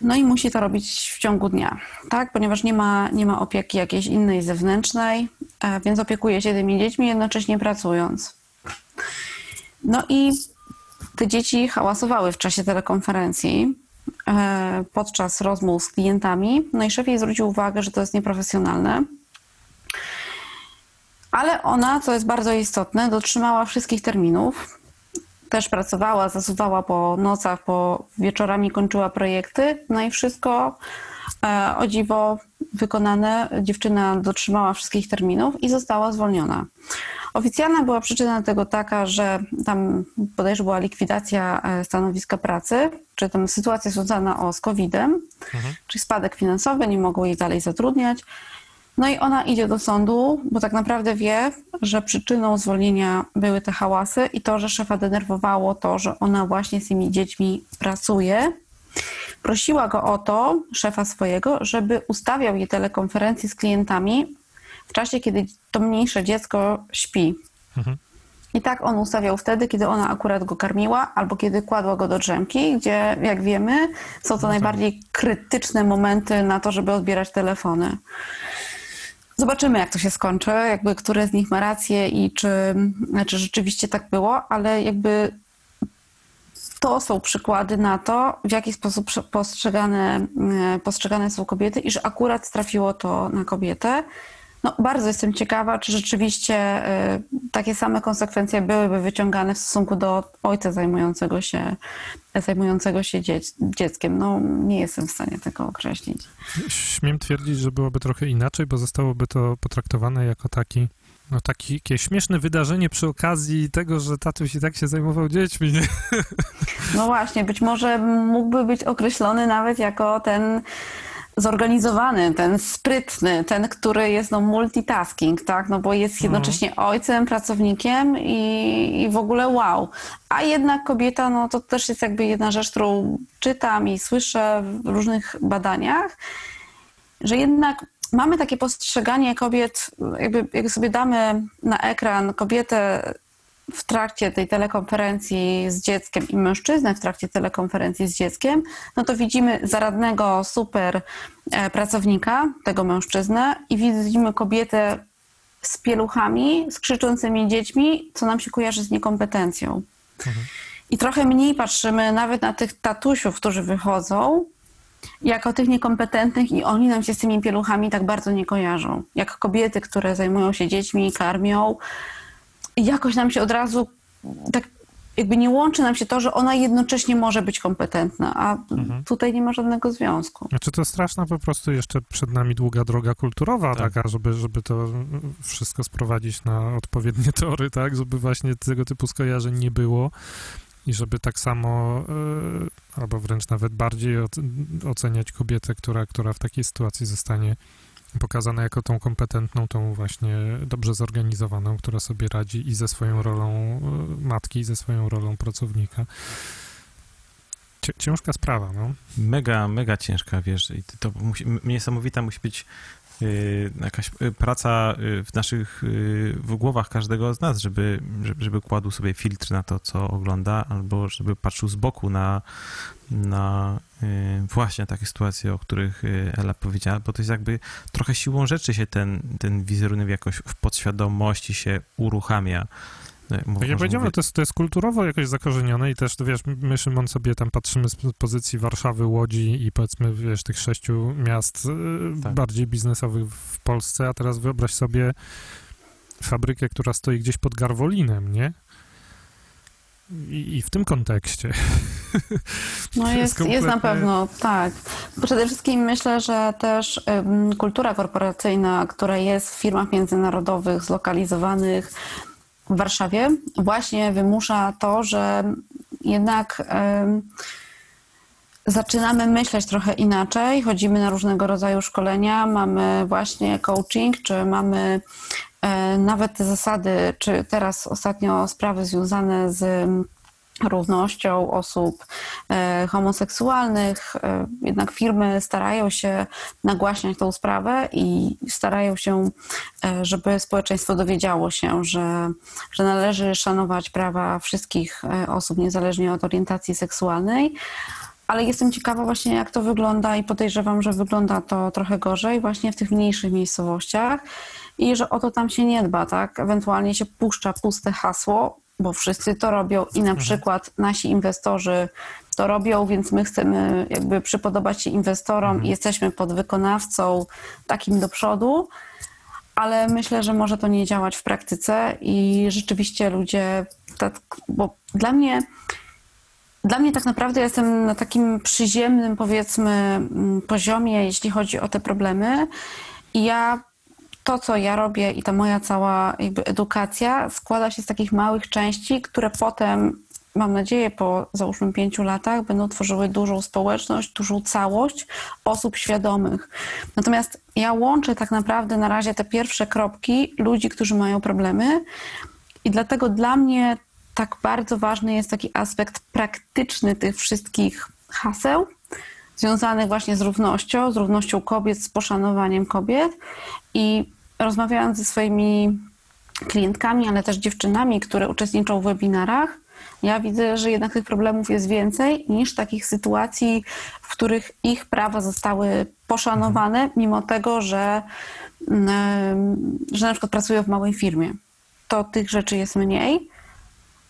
No i musi to robić w ciągu dnia, tak? Ponieważ nie ma, nie ma opieki jakiejś innej zewnętrznej, e, więc opiekuje się tymi dziećmi, jednocześnie pracując. No i te dzieci hałasowały w czasie telekonferencji e, podczas rozmów z klientami. No i szef jej zwrócił uwagę, że to jest nieprofesjonalne. Ale ona, co jest bardzo istotne, dotrzymała wszystkich terminów. Też pracowała, zasuwała po nocach, po wieczorami kończyła projekty. No i wszystko e, o dziwo wykonane. Dziewczyna dotrzymała wszystkich terminów i została zwolniona. Oficjalna była przyczyna tego taka, że tam bodajże była likwidacja e, stanowiska pracy, czy tam sytuacja związana o, z COVID-em, czyli spadek finansowy, nie mogło jej dalej zatrudniać. No i ona idzie do sądu, bo tak naprawdę wie, że przyczyną zwolnienia były te hałasy i to, że szefa denerwowało to, że ona właśnie z tymi dziećmi pracuje. Prosiła go o to, szefa swojego, żeby ustawiał jej telekonferencje z klientami w czasie, kiedy to mniejsze dziecko śpi. Mhm. I tak on ustawiał wtedy, kiedy ona akurat go karmiła, albo kiedy kładła go do drzemki, gdzie, jak wiemy, są to najbardziej krytyczne momenty na to, żeby odbierać telefony. Zobaczymy, jak to się skończy, jakby które z nich ma rację i czy, czy rzeczywiście tak było, ale jakby to są przykłady na to, w jaki sposób postrzegane, e, postrzegane są kobiety i że akurat trafiło to na kobietę. No, bardzo jestem ciekawa, czy rzeczywiście e, takie same konsekwencje byłyby wyciągane w stosunku do ojca zajmującego się, zajmującego się dziec- dzieckiem. No, nie jestem w stanie tego określić. Śmiem twierdzić, że byłoby trochę inaczej, bo zostałoby to potraktowane jako taki, no taki, takie śmieszne wydarzenie przy okazji tego, że tatuś i tak się zajmował dziećmi, nie? No właśnie, być może mógłby być określony nawet jako ten zorganizowany, ten sprytny, ten, który jest no multitasking, tak? No bo jest jednocześnie ojcem, pracownikiem i, i w ogóle wow. A jednak kobieta, no to też jest jakby jedna rzecz, którą czytam i słyszę w różnych badaniach, że jednak mamy takie postrzeganie kobiet, jakby jak sobie damy na ekran kobietę w trakcie tej telekonferencji z dzieckiem i mężczyznę w trakcie telekonferencji z dzieckiem, no to widzimy zaradnego super e, pracownika, tego mężczyznę i widzimy kobietę z pieluchami, z krzyczącymi dziećmi, co nam się kojarzy z niekompetencją. I trochę mniej patrzymy nawet na tych tatusiów, którzy wychodzą, jako tych niekompetentnych i oni nam się z tymi pieluchami tak bardzo nie kojarzą. Jak kobiety, które zajmują się dziećmi, karmią. Jakoś nam się od razu tak jakby nie łączy nam się to, że ona jednocześnie może być kompetentna, a Mhm. tutaj nie ma żadnego związku. Znaczy to straszna po prostu jeszcze przed nami długa droga kulturowa Tak. taka, żeby, żeby to wszystko sprowadzić na odpowiednie tory, tak, żeby właśnie tego typu skojarzeń nie było i żeby tak samo, e, albo wręcz nawet bardziej oc- oceniać kobietę, która, która w takiej sytuacji zostanie pokazana jako tą kompetentną, tą właśnie dobrze zorganizowaną, która sobie radzi i ze swoją rolą e, matki, i ze swoją rolą pracownika. Ciężka sprawa, no. Mega, mega ciężka, wiesz, i to musi, niesamowita musi być y, jakaś y, praca y, w naszych, y, w głowach każdego z nas, żeby, żeby, kładł sobie filtr na to, co ogląda, albo żeby patrzył z boku na, na właśnie takie sytuacje, o których Ela powiedziała, bo to jest jakby trochę siłą rzeczy się ten, ten wizerunek jakoś w podświadomości się uruchamia. Mów- jak może powiedziałem, mówię- to jest, to jest kulturowo jakoś zakorzenione i też, wiesz, my, Szymon, sobie tam patrzymy z pozycji Warszawy, Łodzi i powiedzmy, wiesz, tych sześciu miast y, Tak. bardziej biznesowych w Polsce, a teraz wyobraź sobie fabrykę, która stoi gdzieś pod Garwolinem, nie? I, i w tym kontekście. No jest jest, jest na kompletnie- pewno, tak. Przede wszystkim myślę, że też ym, kultura korporacyjna, która jest w firmach międzynarodowych zlokalizowanych w Warszawie, właśnie wymusza to, że jednak zaczynamy myśleć trochę inaczej, chodzimy na różnego rodzaju szkolenia, mamy właśnie coaching, czy mamy e, nawet te zasady, czy teraz ostatnio sprawy związane z równością osób e, homoseksualnych. E, jednak firmy starają się nagłaśniać tą sprawę i starają się, e, żeby społeczeństwo dowiedziało się, że, że należy szanować prawa wszystkich osób, niezależnie od orientacji seksualnej. Ale jestem ciekawa właśnie, jak to wygląda i podejrzewam, że wygląda to trochę gorzej właśnie w tych mniejszych miejscowościach i że o to tam się nie dba, tak? Ewentualnie się puszcza puste hasło, bo wszyscy to robią i na przykład nasi inwestorzy to robią, więc my chcemy jakby przypodobać się inwestorom i jesteśmy podwykonawcą takim do przodu, ale myślę, że może to nie działać w praktyce i rzeczywiście ludzie, tak, bo dla mnie dla mnie tak naprawdę jestem na takim przyziemnym, powiedzmy, mm, poziomie, jeśli chodzi o te problemy. I ja to, co ja robię i ta moja cała jakby edukacja składa się z takich małych części, które potem, mam nadzieję, po załóżmy pięciu latach będą tworzyły dużą społeczność, dużą całość osób świadomych. Natomiast ja łączę tak naprawdę na razie te pierwsze kropki ludzi, którzy mają problemy i dlatego dla mnie tak bardzo ważny jest taki aspekt praktyczny tych wszystkich haseł, związanych właśnie z równością, z równością kobiet, z poszanowaniem kobiet. I rozmawiając ze swoimi klientkami, ale też dziewczynami, które uczestniczą w webinarach, ja widzę, że jednak tych problemów jest więcej niż takich sytuacji, w których ich prawa zostały poszanowane, mimo tego, że, mm, że na przykład pracują w małej firmie. To tych rzeczy jest mniej.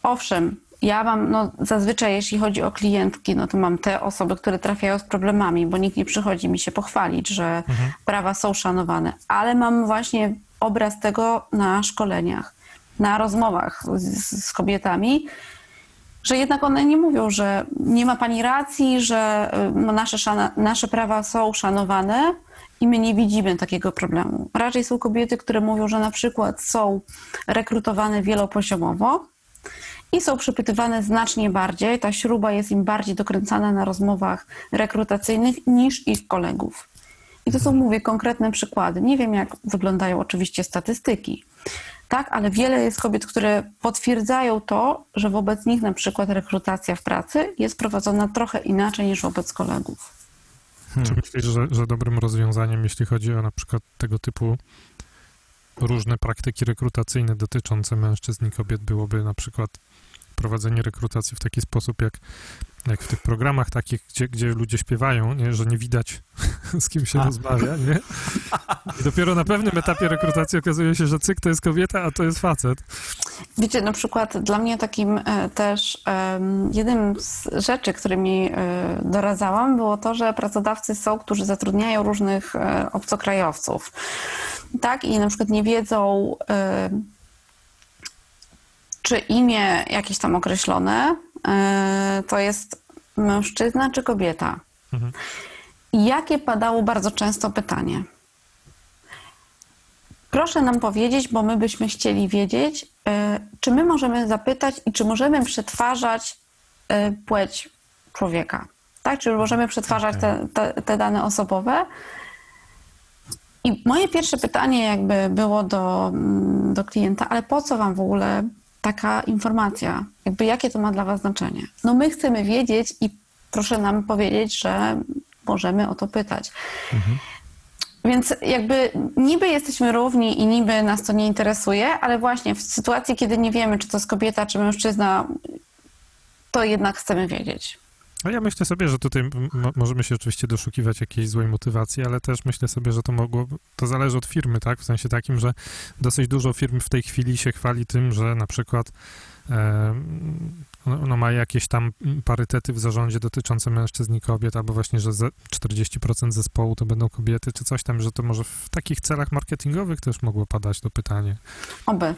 Owszem, ja mam, no zazwyczaj jeśli chodzi o klientki, no to mam te osoby, które trafiają z problemami, bo nikt nie przychodzi mi się pochwalić, że prawa są szanowane, ale mam właśnie obraz tego na szkoleniach, na rozmowach z, z kobietami, że jednak one nie mówią, że nie ma pani racji, że y, no, nasze, szana, nasze prawa są szanowane i my nie widzimy takiego problemu. Raczej są kobiety, które mówią, że na przykład są rekrutowane wielopoziomowo, i są przepytywane znacznie bardziej. Ta śruba jest im bardziej dokręcana na rozmowach rekrutacyjnych niż ich kolegów. I to są, mówię, konkretne przykłady. Nie wiem, jak wyglądają oczywiście statystyki, tak, ale wiele jest kobiet, które potwierdzają to, że wobec nich na przykład rekrutacja w pracy jest prowadzona trochę inaczej niż wobec kolegów. Czy myślisz, że, że dobrym rozwiązaniem, jeśli chodzi o na przykład tego typu różne praktyki rekrutacyjne dotyczące mężczyzn i kobiet, byłoby na przykład prowadzenie rekrutacji w taki sposób, jak, jak w tych programach takich, gdzie, gdzie ludzie śpiewają, nie? że nie widać, z kim się A. rozmawia, nie? I dopiero na pewnym etapie rekrutacji okazuje się, że cyk to jest kobieta, a to jest facet. Wiecie, na przykład dla mnie takim e, też jednym z rzeczy, którymi e, doradzałam, było to, że pracodawcy są, którzy zatrudniają różnych e, obcokrajowców. Tak, i na przykład nie wiedzą, czy imię jakieś tam określone e, to jest mężczyzna czy kobieta. Mhm. Jakie padało bardzo często pytanie? Proszę nam powiedzieć, bo my byśmy chcieli wiedzieć, e, czy my możemy zapytać i czy możemy przetwarzać e, płeć człowieka. Tak? Czy możemy przetwarzać te, te, te dane osobowe? I moje pierwsze pytanie jakby było do, mm, do klienta, ale po co wam w ogóle taka informacja? Jakby jakie to ma dla was znaczenie? No my chcemy wiedzieć i proszę nam powiedzieć, że możemy o to pytać. Więc jakby niby jesteśmy równi i niby nas to nie interesuje, ale właśnie w sytuacji, kiedy nie wiemy, czy to jest kobieta, czy mężczyzna, to jednak chcemy wiedzieć. No ja myślę sobie, że tutaj możemy się oczywiście doszukiwać jakiejś złej motywacji, ale też myślę sobie, że to mogło, to zależy od firmy, tak? W sensie takim, że dosyć dużo firm w tej chwili się chwali tym, że na przykład e, ma jakieś tam parytety w zarządzie dotyczące mężczyzn i kobiet, albo właśnie, że ze 40% zespołu to będą kobiety, czy coś tam, że to może w takich celach marketingowych też mogło padać to pytanie. Oby.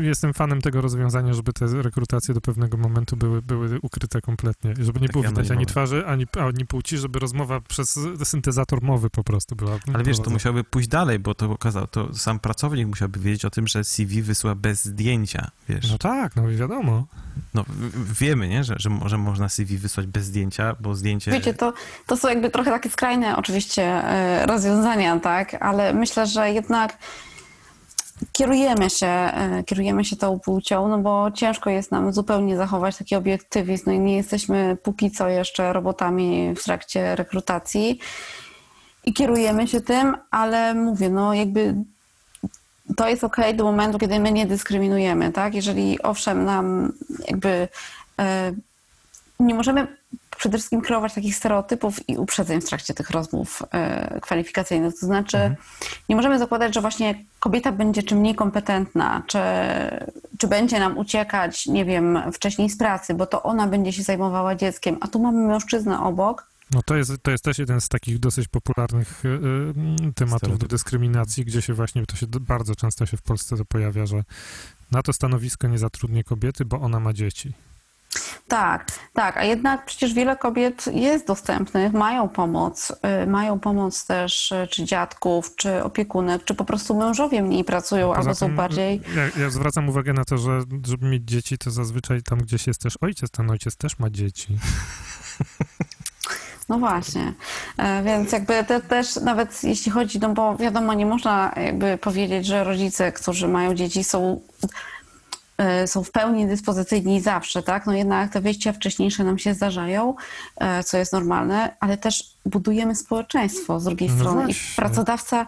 Jestem fanem tego rozwiązania, żeby te rekrutacje do pewnego momentu były, były ukryte kompletnie, żeby nie Takie było widać ani twarzy, ani, ani płci, żeby rozmowa przez syntezator mowy po prostu była. Ale wiesz, to musiałby pójść dalej, bo to okazał, to sam pracownik musiałby wiedzieć o tym, że CV wysyła bez zdjęcia, wiesz. No tak, no wiadomo. No, wiemy, nie, że, że może można CV wysłać bez zdjęcia, bo zdjęcie... Wiecie, to, to są jakby trochę takie skrajne oczywiście e, rozwiązania, tak? Ale myślę, że jednak kierujemy się, e, kierujemy się tą płcią, no bo ciężko jest nam zupełnie zachować taki obiektywizm, no i nie jesteśmy póki co jeszcze robotami w trakcie rekrutacji i kierujemy się tym, ale mówię, no jakby to jest okej do momentu, kiedy my nie dyskryminujemy, tak? Jeżeli owszem nam jakby e, nie możemy przede wszystkim kreować takich stereotypów i uprzedzeń w trakcie tych rozmów e, kwalifikacyjnych. To znaczy, nie możemy zakładać, że właśnie kobieta będzie czy mniej kompetentna, czy, czy będzie nam uciekać, nie wiem, wcześniej z pracy, bo to ona będzie się zajmowała dzieckiem, a tu mamy mężczyznę obok. No to jest, to jest też jeden z takich dosyć popularnych y, tematów do dyskryminacji, gdzie się właśnie, to się bardzo często się w Polsce to pojawia, że na to stanowisko nie zatrudnię kobiety, bo ona ma dzieci. Tak, tak, a jednak przecież wiele kobiet jest dostępnych, mają pomoc, y, mają pomoc też y, czy dziadków, czy opiekunek, czy po prostu mężowie mniej pracują Poza albo są tym, bardziej... Ja, ja zwracam uwagę na to, że żeby mieć dzieci, to zazwyczaj tam gdzieś jest też ojciec, ten ojciec też ma dzieci. No właśnie, E, więc jakby te, też nawet jeśli chodzi, no bo wiadomo, nie można jakby powiedzieć, że rodzice, którzy mają dzieci są, są w pełni dyspozycyjni zawsze, tak? No jednak te wyjścia wcześniejsze nam się zdarzają, e, co jest normalne, ale też budujemy społeczeństwo z drugiej No strony i właśnie. pracodawca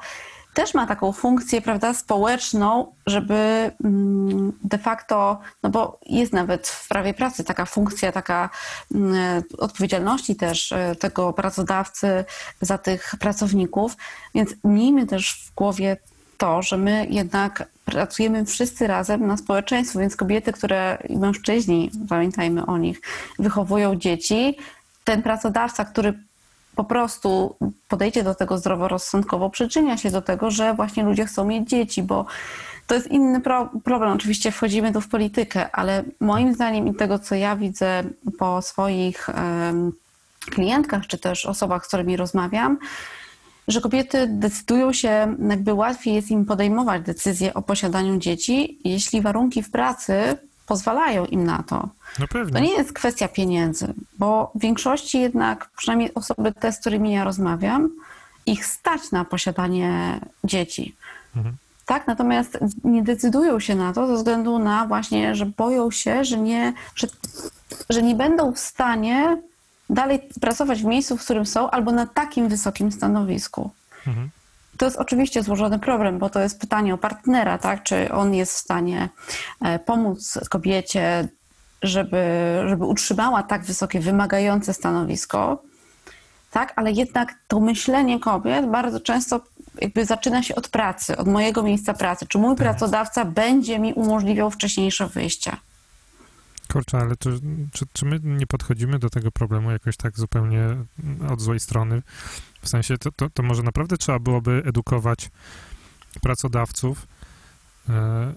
też ma taką funkcję, prawda, społeczną, żeby mm, de facto, no bo jest nawet w prawie pracy taka funkcja, taka mm, odpowiedzialności też e, tego pracodawcy za tych pracowników, więc miejmy też w głowie to, że my jednak pracujemy wszyscy razem na społeczeństwo, więc kobiety, które i mężczyźni, pamiętajmy o nich, wychowują dzieci, ten pracodawca, który po prostu podejdzie do tego zdroworozsądkowo, przyczynia się do tego, że właśnie ludzie chcą mieć dzieci, bo to jest inny pro problem. Oczywiście wchodzimy tu w politykę, ale moim zdaniem i tego, co ja widzę po swoich em, klientkach, czy też osobach, z którymi rozmawiam, że kobiety decydują się, jakby łatwiej jest im podejmować decyzję o posiadaniu dzieci, jeśli warunki w pracy pozwalają im na to. No To nie jest kwestia pieniędzy, bo w większości jednak, przynajmniej osoby te, z którymi ja rozmawiam, ich stać na posiadanie dzieci. Mhm. Tak, natomiast nie decydują się na to ze względu na właśnie, że boją się, że nie, że, że nie będą w stanie dalej pracować w miejscu, w którym są, albo na takim wysokim stanowisku. Mhm. To jest oczywiście złożony problem, bo to jest pytanie o partnera, tak? Czy on jest w stanie e, pomóc kobiecie, żeby, żeby utrzymała tak wysokie, wymagające stanowisko, tak? Ale jednak to myślenie kobiet bardzo często jakby zaczyna się od pracy, od mojego miejsca pracy. Czy mój pracodawca będzie mi umożliwiał wcześniejsze wyjście? Kurczę, ale to, czy, czy my nie podchodzimy do tego problemu jakoś tak zupełnie mm, od złej strony? W sensie, to, to, to może naprawdę trzeba byłoby edukować pracodawców, e,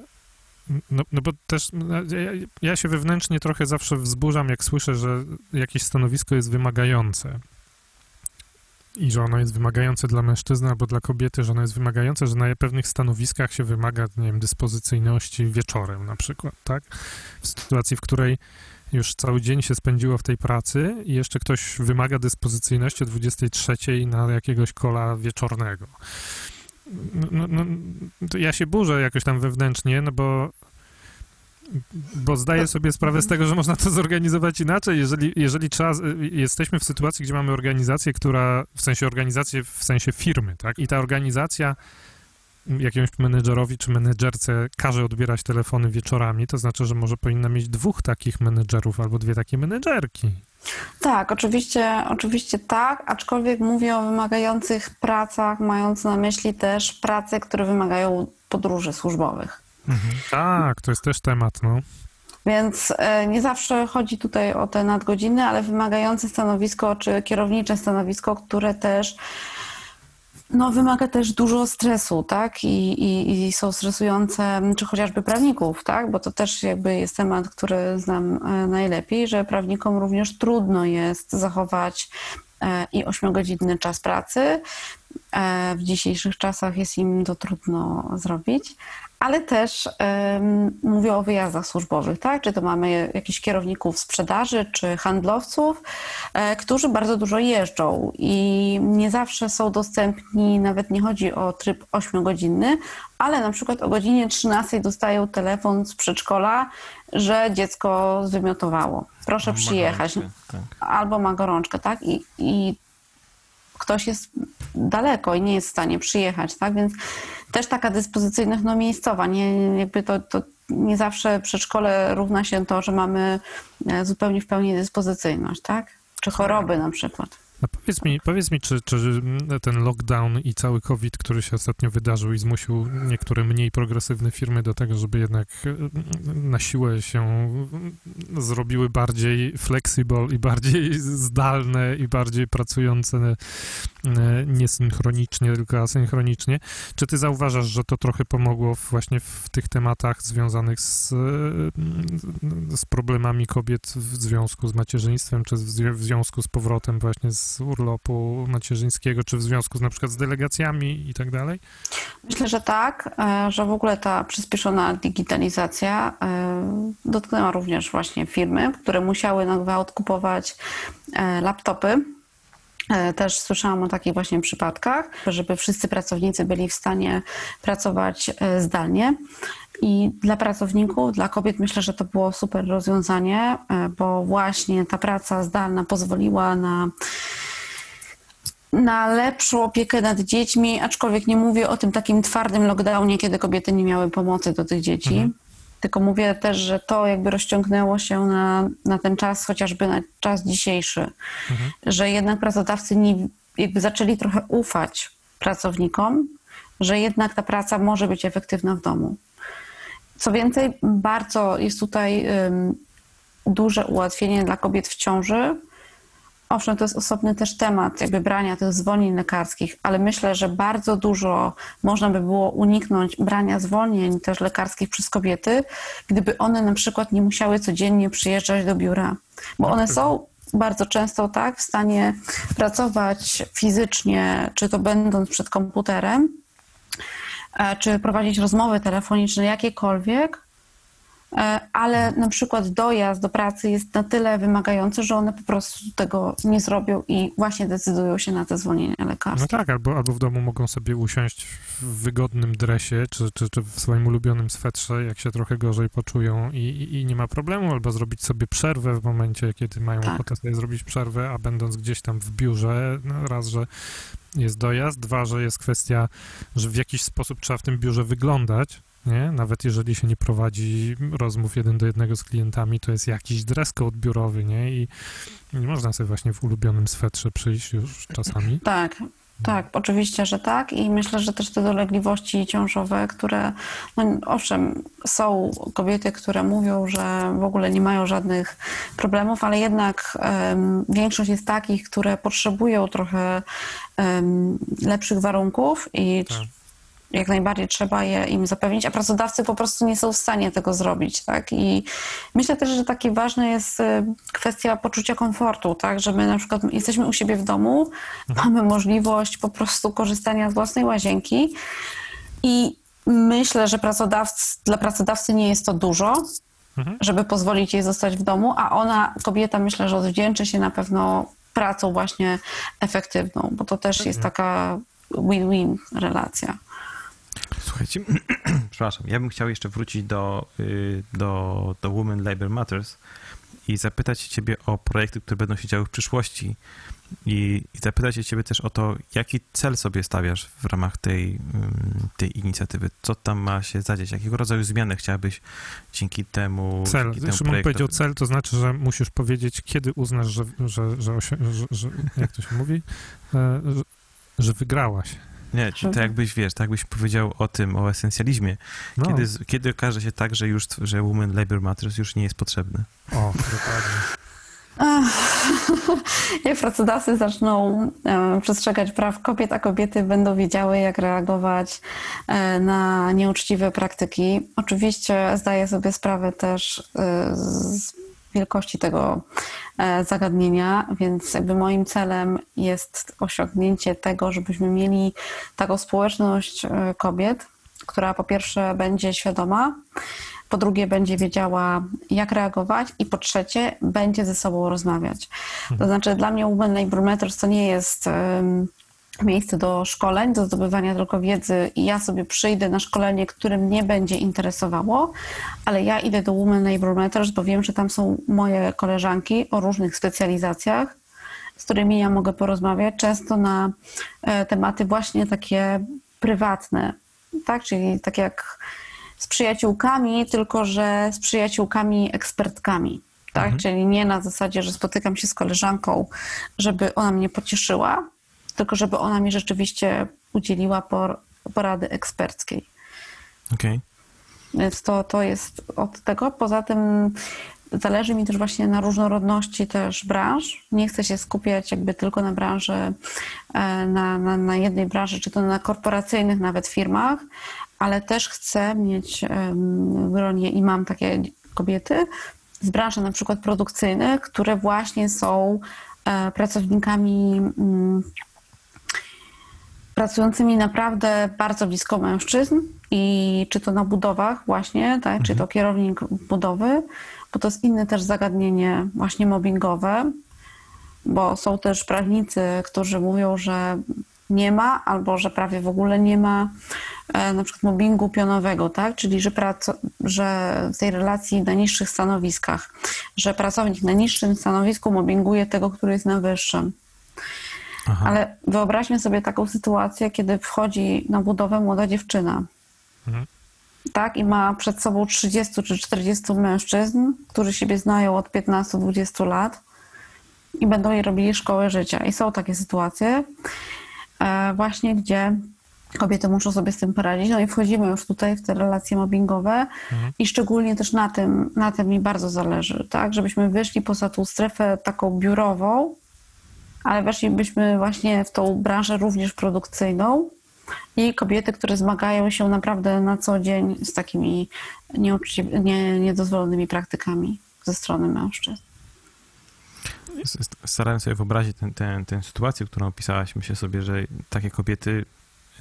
No, no bo też no, ja, ja się wewnętrznie trochę zawsze wzburzam, jak słyszę, że jakieś stanowisko jest wymagające. I że ono jest wymagające dla mężczyzny albo dla kobiety, że ono jest wymagające, że na pewnych stanowiskach się wymaga, nie wiem, dyspozycyjności wieczorem na przykład, tak? W sytuacji, w której już cały dzień się spędziło w tej pracy i jeszcze ktoś wymaga dyspozycyjności o 23 na jakiegoś kola wieczornego. No, no, no, ja się burzę jakoś tam wewnętrznie, no bo bo zdaję sobie sprawę z tego, że można to zorganizować inaczej. Jeżeli, jeżeli trzeba, jesteśmy w sytuacji, gdzie mamy organizację, która, w sensie organizację, w sensie firmy, tak? I ta organizacja jakiemuś menedżerowi czy menedżerce każe odbierać telefony wieczorami, to znaczy, że może powinna mieć dwóch takich menedżerów albo dwie takie menedżerki. Tak, oczywiście, oczywiście tak, aczkolwiek mówię o wymagających pracach, mając na myśli też prace, które wymagają podróży służbowych. Tak, to jest też temat, no. Więc e, nie zawsze chodzi tutaj o te nadgodziny, ale wymagające stanowisko czy kierownicze stanowisko, które też no, wymaga też dużo stresu, tak? I, i, I są stresujące, czy chociażby prawników, tak? Bo to też jakby jest temat, który znam e, najlepiej, że prawnikom również trudno jest zachować e, i ośmiogodzinny czas pracy. W dzisiejszych czasach jest im to trudno zrobić, ale też em, mówię o wyjazdach służbowych, tak? Czy to mamy jakichś kierowników sprzedaży, czy handlowców, e, którzy bardzo dużo jeżdżą i nie zawsze są dostępni, nawet nie chodzi o tryb 8-godzinny, ale na przykład o godzinie 13 dostają telefon z przedszkola, że dziecko zwymiotowało. Proszę Ma przyjechać. gorączkę, Tak. Albo ma gorączkę, tak? I, I ktoś jest daleko i nie jest w stanie przyjechać, tak? Więc też taka dyspozycyjność no, miejscowa, nie, jakby to, to nie zawsze przedszkole równa się to, że mamy e, zupełnie w pełni dyspozycyjność, tak? Czy choroby na przykład. No powiedz mi, powiedz mi czy, czy ten lockdown i cały COVID, który się ostatnio wydarzył i zmusił niektóre mniej progresywne firmy do tego, żeby jednak e, na siłę się zrobiły bardziej flexible i bardziej zdalne i bardziej pracujące e, nie synchronicznie, tylko asynchronicznie. Czy ty zauważasz, że to trochę pomogło właśnie w tych tematach związanych z, e, z problemami kobiet w związku z macierzyństwem, czy w związku z powrotem właśnie z urlopu macierzyńskiego, czy w związku z, na przykład z delegacjami i tak dalej? Myślę, że tak, e, że w ogóle ta przyspieszona digitalizacja e, dotknęła również właśnie firmy, które musiały na gwałt kupować e, laptopy. Też słyszałam o takich właśnie przypadkach, żeby wszyscy pracownicy byli w stanie pracować zdalnie. I dla pracowników, dla kobiet myślę, że to było super rozwiązanie, e, bo właśnie ta praca zdalna pozwoliła na na lepszą opiekę nad dziećmi, aczkolwiek nie mówię o tym takim twardym lockdownie, kiedy kobiety nie miały pomocy do tych dzieci. Mhm. Tylko mówię też, że to jakby rozciągnęło się na, na ten czas, chociażby na czas dzisiejszy, Mhm. że jednak pracodawcy nie, jakby zaczęli trochę ufać pracownikom, że jednak ta praca może być efektywna w domu. Co więcej, bardzo jest tutaj duże ułatwienie dla kobiet w ciąży. Owszem, to jest osobny też temat jakby brania tych zwolnień lekarskich, ale myślę, że bardzo dużo można by było uniknąć brania zwolnień też lekarskich przez kobiety, gdyby one na przykład nie musiały codziennie przyjeżdżać do biura, bo one są bardzo często tak w stanie pracować fizycznie, czy to będąc przed komputerem, czy prowadzić rozmowy telefoniczne jakiekolwiek, e, ale na przykład dojazd do pracy jest na tyle wymagający, że one po prostu tego nie zrobią i właśnie decydują się na te zwolnienia No lekarskie. tak, albo, albo w domu mogą sobie usiąść w wygodnym dresie, czy, czy, czy w swoim ulubionym swetrze, jak się trochę gorzej poczują i, i, i nie ma problemu, albo zrobić sobie przerwę w momencie, kiedy mają Tak. ochotę sobie zrobić przerwę, a będąc gdzieś tam w biurze, no raz, że jest dojazd, dwa, że jest kwestia, że w jakiś sposób trzeba w tym biurze wyglądać, nie? Nawet jeżeli się nie prowadzi rozmów jeden do jednego z klientami, to jest jakiś dress code biurowy, nie? I nie można sobie właśnie w ulubionym swetrze przyjść już czasami. Tak, tak, oczywiście, że tak i myślę, że też te dolegliwości ciążowe, które, no owszem, są kobiety, które mówią, że w ogóle nie mają żadnych problemów, ale jednak em, większość jest takich, które potrzebują trochę em, lepszych warunków i Tak. Jak najbardziej trzeba je im zapewnić, a pracodawcy po prostu nie są w stanie tego zrobić, tak? I myślę też, że takie ważne jest y, kwestia poczucia komfortu, tak? Że my na przykład jesteśmy u siebie w domu, mamy możliwość po prostu korzystania z własnej łazienki i myślę, że pracodawcy, dla pracodawcy nie jest to dużo, Mhm. żeby pozwolić jej zostać w domu, a ona, kobieta, myślę, że odwdzięczy się na pewno pracą właśnie efektywną, bo to też jest taka win-win relacja. Słuchajcie, przepraszam, ja bym chciał jeszcze wrócić do, y, do, do Women Labor Matters i zapytać ciebie o projekty, które będą się działy w przyszłości i, i zapytać ciebie też o to, jaki cel sobie stawiasz w ramach tej, tej inicjatywy, co tam ma się zadzieć, jakiego rodzaju zmiany chciałabyś dzięki temu Cel. dzięki temu Szymon powiedział cel, to znaczy, że musisz powiedzieć, kiedy uznasz, że, że, że, że, że jak to się mówi, e, że, że wygrałaś. Nie, czy to jakbyś, wiesz, tak jakbyś powiedział o tym, o esencjalizmie, No, kiedy, kiedy okaże się tak, że już, że Women Labor Matters już nie jest potrzebny. o, dokładnie. Jak pracodawcy zaczną e, przestrzegać praw kobiet, a kobiety będą wiedziały, jak reagować e, na nieuczciwe praktyki. Oczywiście zdaję sobie sprawę też e, z wielkości tego e, zagadnienia, więc jakby moim celem jest osiągnięcie tego, żebyśmy mieli taką społeczność e, kobiet, która po pierwsze będzie świadoma, po drugie będzie wiedziała, jak reagować i po trzecie będzie ze sobą rozmawiać. To znaczy dla mnie Women Labor Matters to nie jest em, miejsce do szkoleń, do zdobywania tylko wiedzy i ja sobie przyjdę na szkolenie, które mnie będzie interesowało, ale ja idę do Women Labor Matters, bo wiem, że tam są moje koleżanki o różnych specjalizacjach, z którymi ja mogę porozmawiać, często na e, tematy właśnie takie prywatne, tak? Czyli tak jak z przyjaciółkami, tylko że z przyjaciółkami ekspertkami. Tak? Czyli nie na zasadzie, że spotykam się z koleżanką, żeby ona mnie pocieszyła, tylko żeby ona mi rzeczywiście udzieliła por, porady eksperckiej. Okej. Więc to, to jest od tego. Poza tym zależy mi też właśnie na różnorodności też branż. Nie chcę się skupiać jakby tylko na branży, e, na, na, na jednej branży, czy to na korporacyjnych nawet firmach, ale też chcę mieć w gronie i mam takie kobiety z branży na przykład produkcyjnych, które właśnie są e, pracownikami mm, pracującymi naprawdę bardzo blisko mężczyzn i czy to na budowach właśnie, tak, czy to kierownik budowy, bo to jest inne też zagadnienie właśnie mobbingowe, bo są też prawnicy, którzy mówią, że nie ma albo że prawie w ogóle nie ma e, na przykład mobbingu pionowego, tak? czyli że, że w tej relacji na niższych stanowiskach, że pracownik na niższym stanowisku mobbinguje tego, który jest na wyższym. Aha. Ale wyobraźmy sobie taką sytuację, kiedy wchodzi na budowę młoda dziewczyna. Mhm. Tak, i ma przed sobą 30 czy 40 mężczyzn, którzy siebie znają od 15-20 lat i będą jej robili szkołę życia. I są takie sytuacje, e, właśnie gdzie kobiety muszą sobie z tym poradzić. No i wchodzimy już tutaj w te relacje mobbingowe i szczególnie też na tym, na tym mi bardzo zależy, tak, żebyśmy wyszli poza tą strefę taką biurową, ale weszlibyśmy właśnie w tą branżę również produkcyjną i kobiety, które zmagają się naprawdę na co dzień z takimi nie, niedozwolonymi praktykami ze strony mężczyzn. Starałem sobie wyobrazić tę ten, tę sytuację, którą opisałaś. Myślę sobie, że takie kobiety,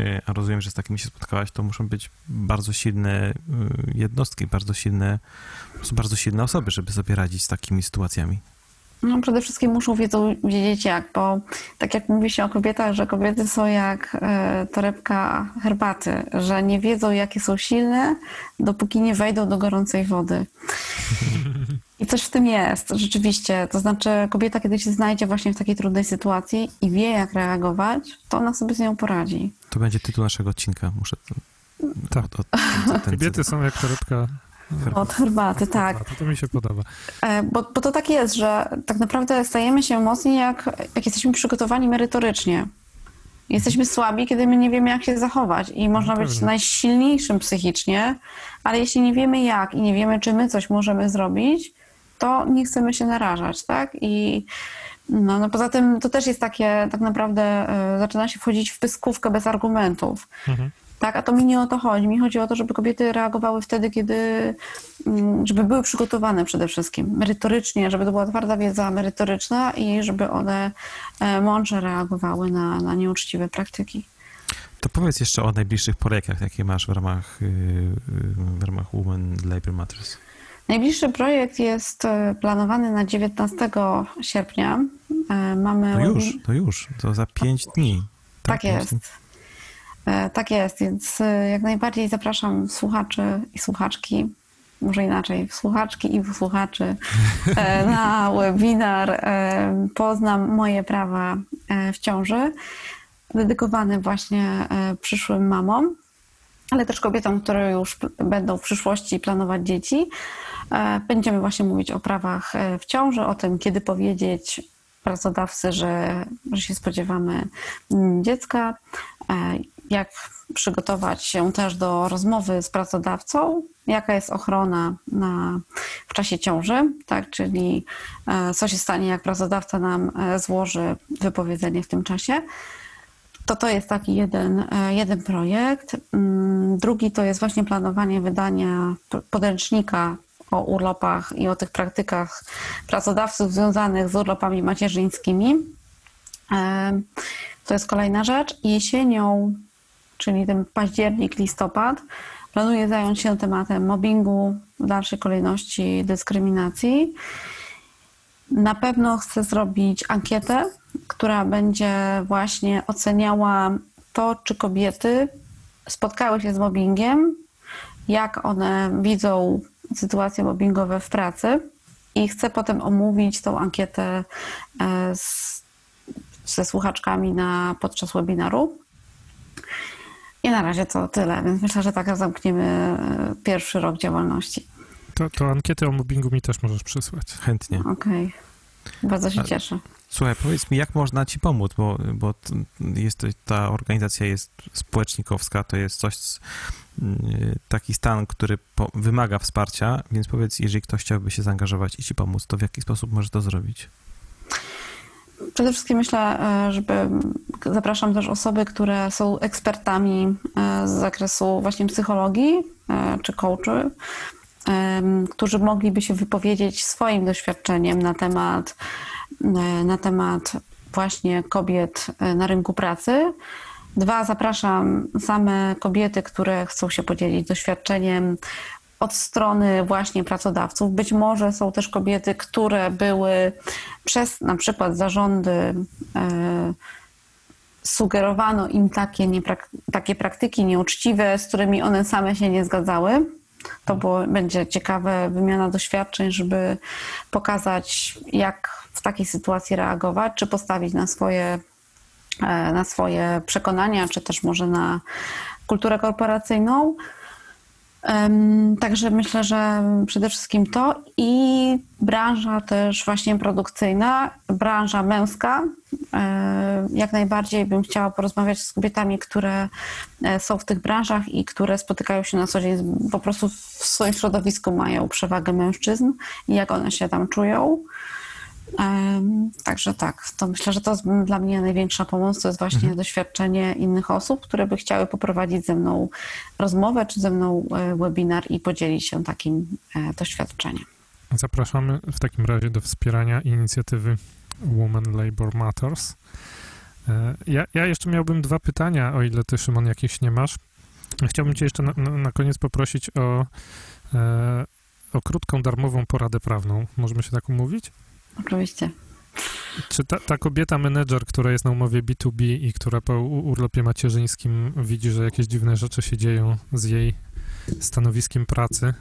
y, a rozumiem, że z takimi się spotkałaś, to muszą być bardzo silne y, jednostki, bardzo silne, bardzo silne osoby, żeby sobie radzić z takimi sytuacjami. No, przede wszystkim muszą wiedzą, wiedzieć jak, bo tak jak mówi się o kobietach, że kobiety są jak e, torebka herbaty, że nie wiedzą jakie są silne, dopóki nie wejdą do gorącej wody. I coś w tym jest, rzeczywiście. To znaczy, kobieta, kiedy się znajdzie właśnie w takiej trudnej sytuacji i wie, jak reagować, to ona sobie z nią poradzi. To będzie tytuł naszego odcinka. Muszę to, Tak. od, od, ten, ten Kobiety są jak torebka. Od herbaty, tak. To, to mi się podoba. E, Bo, bo to tak jest, że tak naprawdę stajemy się mocni, jak, jak jesteśmy przygotowani merytorycznie. Jesteśmy słabi, kiedy my nie wiemy, jak się zachować. I można być pewnie. najsilniejszym psychicznie, ale jeśli nie wiemy jak i nie wiemy, czy my coś możemy zrobić, to nie chcemy się narażać, tak? I no, no poza tym to też jest takie, tak naprawdę e, zaczyna się wchodzić w pyskówkę bez argumentów. Mhm. Tak, a to mi nie o to chodzi. Mi chodzi o to, żeby kobiety reagowały wtedy, kiedy, mm, żeby były przygotowane przede wszystkim merytorycznie, żeby to była twarda wiedza merytoryczna i żeby one e, mądrze reagowały na, na nieuczciwe praktyki. To powiedz jeszcze o najbliższych projektach, jakie masz w ramach, y, y, w ramach Women Labour Matters. Najbliższy projekt jest e, planowany na 19 sierpnia. E, Mamy To już, webi- to już, to za pięć dni. Tak pięć jest. dni. E, Tak jest, więc e, jak najbardziej zapraszam słuchaczy i słuchaczki, może inaczej, słuchaczki i słuchaczy e, na webinar Poznam moje prawa w ciąży, dedykowany właśnie przyszłym mamom, ale też kobietom, które już będą w przyszłości planować dzieci. Będziemy właśnie mówić o prawach w ciąży, o tym, kiedy powiedzieć pracodawcy, że, że się spodziewamy mm, dziecka, jak przygotować się też do rozmowy z pracodawcą, jaka jest ochrona na, w czasie ciąży, tak, czyli e, co się stanie, jak pracodawca nam e, złoży wypowiedzenie w tym czasie. To to jest taki jeden, e, jeden projekt. Mm, Drugi to jest właśnie planowanie wydania podręcznika o urlopach i o tych praktykach pracodawców związanych z urlopami macierzyńskimi. To jest kolejna rzecz. Jesienią, czyli ten październik, listopad, planuję zająć się tematem mobbingu, w dalszej kolejności dyskryminacji. Na pewno chcę zrobić ankietę, która będzie właśnie oceniała to, czy kobiety spotkały się z mobbingiem, jak one widzą sytuacje mobbingowe w pracy. I chcę potem omówić tą ankietę e, z, ze słuchaczkami na, podczas webinaru. I na razie to tyle, więc myślę, że tak zamkniemy e, pierwszy rok działalności. To, to ankiety o mobbingu mi też możesz przysłać. Chętnie. Okej. Bardzo się cieszę. Słuchaj, powiedz mi, jak można ci pomóc, bo, bo jest, to- ta organizacja jest społecznikowska, to jest coś, y, taki stan, który po, wymaga wsparcia, więc powiedz, jeżeli ktoś chciałby się zaangażować i ci pomóc, to w jaki sposób może to zrobić? Przede wszystkim myślę, e, żeby zapraszam też osoby, które są ekspertami e, z zakresu właśnie psychologii e, czy coachy, którzy mogliby się wypowiedzieć swoim doświadczeniem na temat, na temat właśnie kobiet na rynku pracy. Dwa, zapraszam same kobiety, które chcą się podzielić doświadczeniem od strony właśnie pracodawców. Być może są też kobiety, które były przez na przykład zarządy e, sugerowano im takie, takie praktyki nieuczciwe, z którymi one same się nie zgadzały. To było, będzie ciekawe wymiana doświadczeń, żeby pokazać, jak w takiej sytuacji reagować, czy postawić na swoje, e, na swoje przekonania, czy też może na kulturę korporacyjną. Także myślę, że przede wszystkim to i branża też właśnie produkcyjna, branża męska. E, Jak najbardziej bym chciała porozmawiać z kobietami, które e, są w tych branżach i które spotykają się na co dzień, po prostu w swoim środowisku mają przewagę mężczyzn i jak one się tam czują. Także tak, to myślę, że to jest dla mnie największa pomoc, to jest właśnie doświadczenie innych osób, które by chciały poprowadzić ze mną rozmowę czy ze mną e, webinar i podzielić się takim e, doświadczeniem. Zapraszamy w takim razie do wspierania inicjatywy Women Labour Matters. E, Ja, ja jeszcze miałbym dwa pytania, o ile ty, Szymon, jakieś nie masz. Chciałbym cię jeszcze na, na, koniec poprosić o, o krótką, darmową poradę prawną. Możemy się tak umówić? Oczywiście. Czy ta, ta kobieta menedżer, która jest na umowie B2B i która po urlopie macierzyńskim widzi, że jakieś dziwne rzeczy się dzieją z jej stanowiskiem pracy,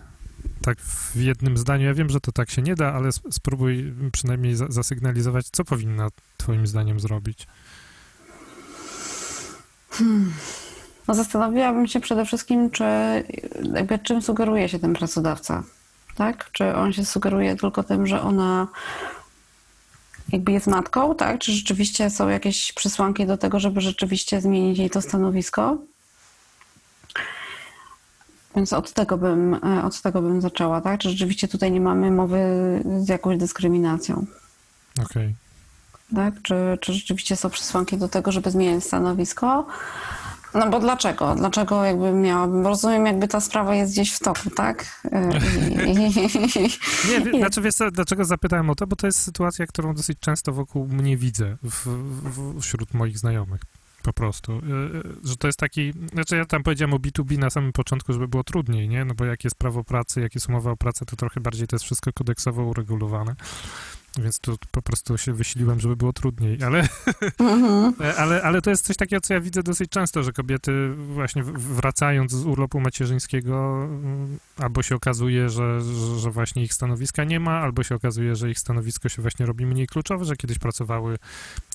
tak w jednym zdaniu, ja wiem, że to tak się nie da, ale sp- spróbuj przynajmniej za, zasygnalizować, co powinna twoim zdaniem zrobić. No zastanowiłabym się przede wszystkim, czy jakby czym sugeruje się ten pracodawca, tak? Czy on się sugeruje tylko tym, że ona jakby jest matką, tak? Czy rzeczywiście są jakieś przesłanki do tego, żeby rzeczywiście zmienić jej to stanowisko? Więc od tego bym, e, od tego bym zaczęła, tak? Czy rzeczywiście tutaj nie mamy mowy z jakąś dyskryminacją? Okej. tak? Czy, czy rzeczywiście są przesłanki do tego, żeby zmieniać stanowisko? No bo dlaczego? Dlaczego jakby miałabym? Bo Rozumiem, jakby ta sprawa jest gdzieś w toku, tak? Nie, wie- znaczy wiesz co, dlaczego zapytałem o to, bo to jest sytuacja, którą dosyć często wokół mnie widzę, w, w, wśród moich znajomych. Po prostu, Y, y, że to jest taki, znaczy ja tam powiedziałem o B2B na samym początku, żeby było trudniej, nie? No bo jak jest prawo pracy, jak jest umowa o pracę, to trochę bardziej to jest wszystko kodeksowo uregulowane. Więc tu po prostu się wysiliłem, żeby było trudniej, ale, Mhm. ale, ale to jest coś takiego, co ja widzę dosyć często, że kobiety właśnie wracając z urlopu macierzyńskiego mm, albo się okazuje, że, że, że właśnie ich stanowiska nie ma, albo się okazuje, że ich stanowisko się właśnie robi mniej kluczowe, że kiedyś pracowały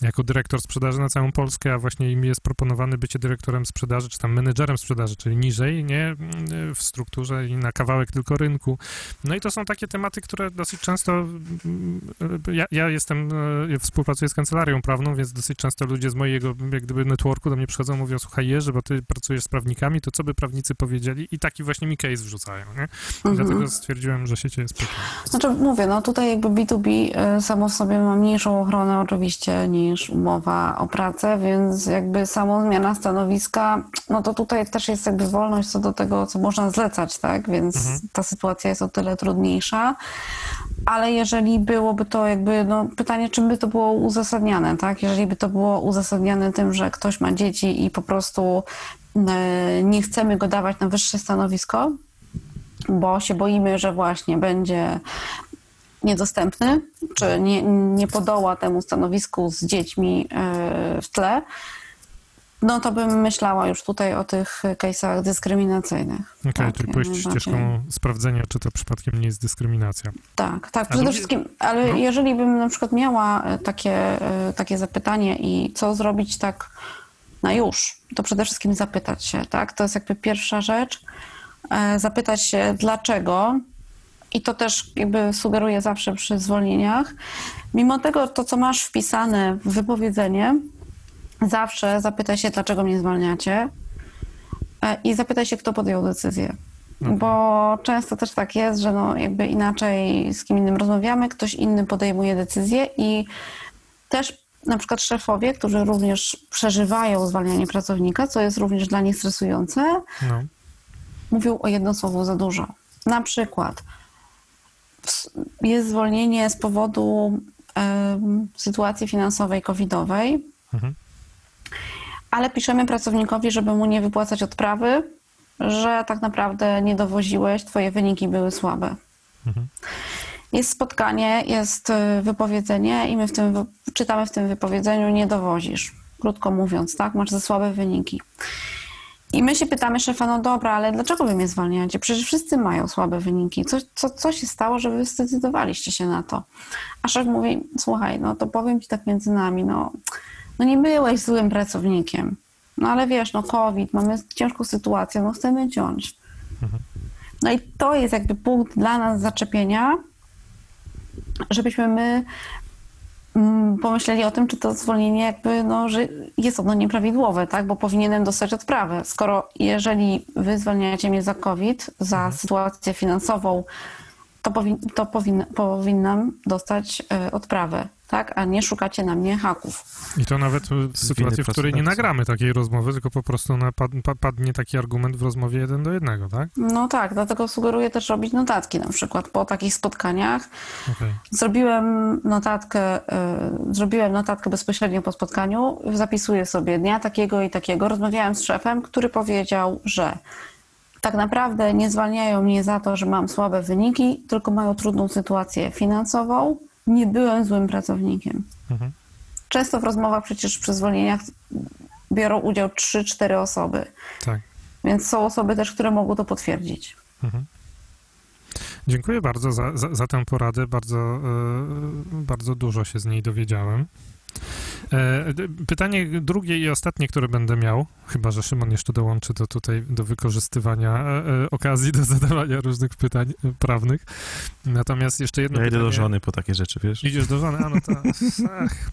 jako dyrektor sprzedaży na całą Polskę, a właśnie im jest proponowane bycie dyrektorem sprzedaży, czy tam menedżerem sprzedaży, czyli niżej, nie, mm, w strukturze i na kawałek tylko rynku. No i to są takie tematy, które dosyć często mm, ja, ja jestem, e, współpracuję z kancelarią prawną, więc dosyć często ludzie z mojego jak gdyby networku do mnie przychodzą, mówią, słuchaj Jerzy, bo ty pracujesz z prawnikami, to co by prawnicy powiedzieli? I taki właśnie mi case wrzucają, nie? Mhm. dlatego stwierdziłem, że się cię spytam. Znaczy mówię, no tutaj jakby B2B y, samo w sobie ma mniejszą ochronę oczywiście niż umowa o pracę, więc jakby samo zmiana stanowiska, no to tutaj też jest jakby wolność co do tego, co można zlecać, tak? Więc Mhm. ta sytuacja jest o tyle trudniejsza. Ale jeżeli byłoby to jakby, no pytanie, czym by to było uzasadniane, tak? Jeżeli by to było uzasadniane tym, że ktoś ma dzieci i po prostu y, nie chcemy go dawać na wyższe stanowisko, bo się boimy, że właśnie będzie niedostępny, czy nie, nie podoła temu stanowisku z dziećmi e, w tle, no to bym myślała już tutaj o tych case'ach dyskryminacyjnych. Okej, Tak, czyli pójść ścieżką sprawdzenia, czy to przypadkiem nie jest dyskryminacja. Tak, tak, przede wszystkim, ale no. jeżeli bym na przykład miała e, takie, e, takie zapytanie i co zrobić tak na już, to przede wszystkim zapytać się, tak? To jest jakby pierwsza rzecz. E, Zapytać się dlaczego i to też jakby sugeruję zawsze przy zwolnieniach. Mimo tego, to co masz wpisane w wypowiedzenie, zawsze zapytaj się, dlaczego mnie zwalniacie e, i zapytaj się, kto podjął decyzję. Okej. Bo często też tak jest, że no jakby inaczej z kim innym rozmawiamy, ktoś inny podejmuje decyzję i też na przykład szefowie, którzy również przeżywają zwalnianie pracownika, co jest również dla nich stresujące, No, mówią o jedno słowo za dużo. Na przykład jest zwolnienie z powodu em, sytuacji finansowej covidowej, mhm. Ale piszemy pracownikowi, żeby mu nie wypłacać odprawy, że tak naprawdę nie dowoziłeś, twoje wyniki były słabe. Mhm. Jest spotkanie, jest y, wypowiedzenie i my w tym, czytamy w tym wypowiedzeniu nie dowozisz. Krótko mówiąc, tak? Masz za słabe wyniki. I my się pytamy szefa, no dobra, ale dlaczego wy mnie zwalniacie? Przecież wszyscy mają słabe wyniki. Co, co, co się stało, że wy zdecydowaliście się na to? A szef mówi, słuchaj, no to powiem ci tak między nami, no, no nie byłeś złym pracownikiem. No ale wiesz, no COVID, mamy ciężką sytuację, no chcemy ciąć. No i to jest jakby punkt dla nas zaczepienia, żebyśmy my mm, pomyśleli o tym, czy to zwolnienie jakby, no, że jest ono nieprawidłowe, tak? Bo powinienem dostać odprawę. Skoro jeżeli wy zwalniacie mnie za COVID, za sytuację finansową, to, powin, to powin, powinnam dostać y, odprawę, tak? A nie szukacie na mnie haków. I to nawet w sytuacji, w której nie nagramy takiej rozmowy, tylko po prostu na, pad, pa- padnie taki argument w rozmowie jeden do jednego, tak? No tak, dlatego sugeruję też robić notatki na przykład po takich spotkaniach. Okej. Zrobiłem notatkę, y, zrobiłem notatkę bezpośrednio po spotkaniu, zapisuję sobie dnia takiego i takiego. Rozmawiałem z szefem, który powiedział, że tak naprawdę nie zwalniają mnie za to, że mam słabe wyniki, tylko mają trudną sytuację finansową. Nie byłem złym pracownikiem. Mhm. Często w rozmowach przecież przy zwolnieniach biorą udział 3-4 osoby, Tak. więc są osoby też, które mogą to potwierdzić. Mhm. Dziękuję bardzo za, za, za tę poradę. Bardzo, e, bardzo dużo się z niej dowiedziałem. E, pytanie drugie i ostatnie, które będę miał, chyba że Szymon jeszcze dołączy do tutaj do wykorzystywania e, e, okazji do zadawania różnych pytań prawnych. Natomiast jeszcze jedno Ja idę pytanie. do żony po takie rzeczy, wiesz? Idziesz do żony, a no to. Ach.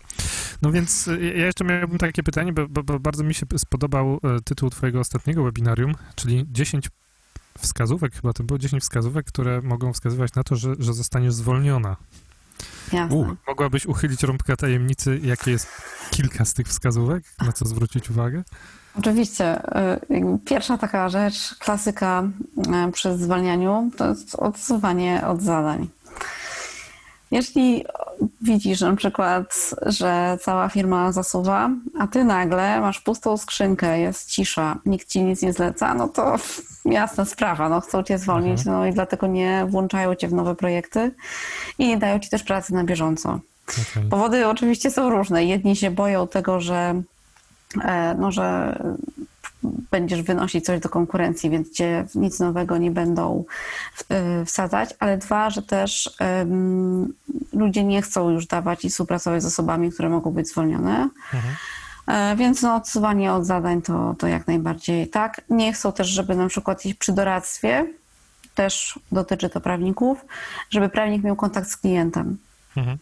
No więc ja jeszcze miałbym takie pytanie, bo, bo, bo bardzo mi się spodobał tytuł Twojego ostatniego webinarium, czyli 10 wskazówek, chyba to było 10 wskazówek, które mogą wskazywać na to, że, że zostaniesz zwolniona. Jasne. U. Mogłabyś uchylić rąbkę tajemnicy, jakie jest kilka z tych wskazówek, na co zwrócić uwagę? Oczywiście. jakby Pierwsza taka rzecz, klasyka y, przy zwalnianiu, to jest odsuwanie od zadań. Jeśli widzisz na przykład, że cała firma zasuwa, a ty nagle masz pustą skrzynkę, jest cisza, nikt ci nic nie zleca, no to jasna sprawa, no chcą cię zwolnić, no i dlatego nie włączają cię w nowe projekty i nie dają ci też pracy na bieżąco. Powody oczywiście są różne. Jedni się boją tego, że, e, no, że będziesz wynosić coś do konkurencji, więc cię nic nowego nie będą e, wsadzać, ale dwa, że też em, ludzie nie chcą już dawać i współpracować z osobami, które mogą być zwolnione. Mhm. E, Więc no, odsuwanie od zadań to, to jak najbardziej tak. Nie chcą też, żeby na przykład przy doradztwie, też dotyczy to prawników, żeby prawnik miał kontakt z klientem Mhm.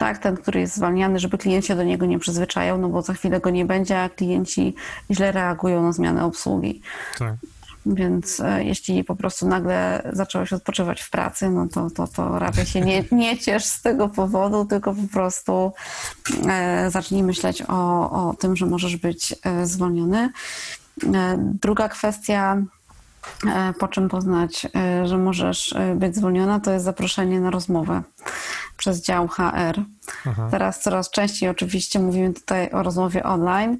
Tak, ten, który jest zwalniany, żeby klient się do niego nie przyzwyczajał, no bo za chwilę go nie będzie, a klienci źle reagują na zmianę obsługi. Tak. Więc e, jeśli po prostu nagle zacząłeś odpoczywać w pracy, no to, to, to raczej się nie, nie ciesz z tego powodu, tylko po prostu e, zacznij myśleć o, o tym, że możesz być e, zwolniony. E, druga kwestia, po czym poznać, e, że możesz e, być zwolniona, to jest zaproszenie na rozmowę przez dział HR. Aha. Teraz coraz częściej oczywiście mówimy tutaj o rozmowie online.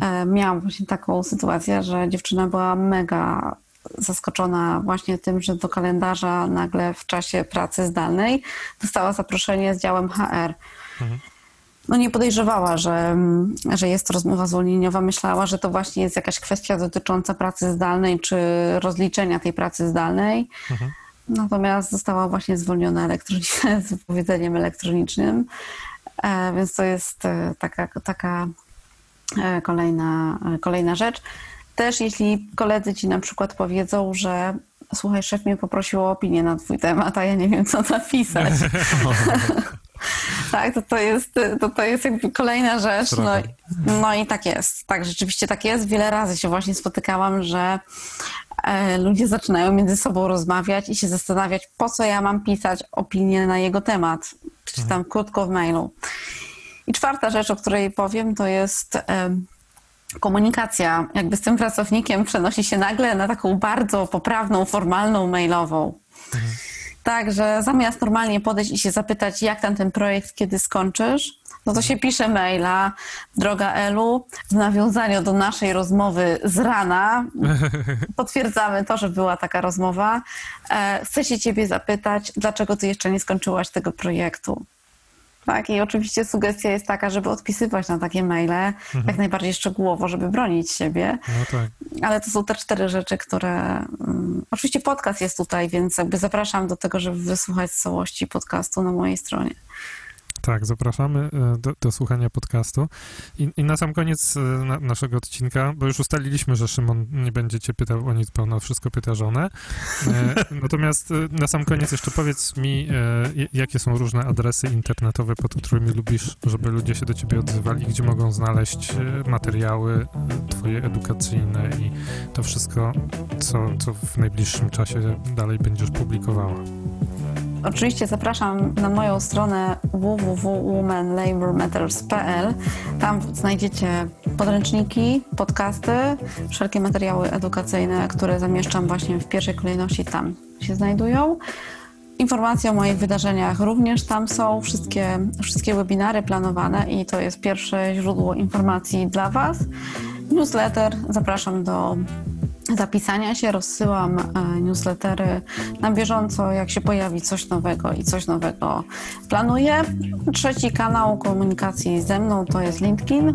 E, Miałam właśnie taką sytuację, że dziewczyna była mega zaskoczona właśnie tym, że do kalendarza nagle w czasie pracy zdalnej dostała zaproszenie z działem HR. No nie podejrzewała, że, mm, że jest to rozmowa zwolnieniowa. Myślała, że to właśnie jest jakaś kwestia dotycząca pracy zdalnej czy rozliczenia tej pracy zdalnej. Mhm. Natomiast została właśnie zwolniona elektronicznie, z wypowiedzeniem elektronicznym. E, Więc to jest e, taka, taka e, kolejna, kolejna rzecz. Też jeśli koledzy ci na przykład powiedzą, że słuchaj, szef mnie poprosił o opinię na twój temat, a ja nie wiem, co napisać. tak, to, to, jest, to, to jest jakby kolejna rzecz. No, no i tak jest. Tak, rzeczywiście tak jest. Wiele razy się właśnie spotykałam, że e, ludzie zaczynają między sobą rozmawiać i się zastanawiać, po co ja mam pisać opinię na jego temat, czy tam krótko w mailu. I czwarta rzecz, o której powiem, to jest em, komunikacja jakby z tym pracownikiem przenosi się nagle na taką bardzo poprawną, formalną, mailową. Tak, że zamiast normalnie podejść i się zapytać, jak tam ten projekt, kiedy skończysz, no to się pisze maila, droga Elu, w nawiązaniu do naszej rozmowy z rana, potwierdzamy to, że była taka rozmowa. E, chcę się ciebie zapytać, dlaczego ty jeszcze nie skończyłaś tego projektu? Tak, i oczywiście sugestia jest taka, żeby odpisywać na takie maile jak najbardziej szczegółowo, żeby bronić siebie. No tak. Ale to są te cztery rzeczy, które. Mm, oczywiście podcast jest tutaj, więc jakby zapraszam do tego, żeby wysłuchać całości podcastu na mojej stronie. Tak, zapraszamy e, do, do słuchania podcastu. I, I na sam koniec e, na, naszego odcinka, bo już ustaliliśmy, że Szymon nie będzie cię pytał o nic, bo ona wszystko pyta żonę. E, natomiast e, na sam koniec jeszcze powiedz mi, e, jakie są różne adresy internetowe, pod którymi lubisz, żeby ludzie się do ciebie odzywali, gdzie mogą znaleźć materiały twoje edukacyjne i to wszystko, co, co w najbliższym czasie dalej będziesz publikowała. Oczywiście zapraszam na moją stronę www.womanlabormatters.pl. Tam znajdziecie podręczniki, podcasty, wszelkie materiały edukacyjne, które zamieszczam właśnie w pierwszej kolejności tam się znajdują. Informacje o moich wydarzeniach również tam są, wszystkie, wszystkie webinary planowane i to jest pierwsze źródło informacji dla Was. Newsletter, zapraszam do zapisania się, rozsyłam e, newslettery na bieżąco, jak się pojawi coś nowego i coś nowego planuję. Trzeci kanał komunikacji ze mną to jest LinkedIn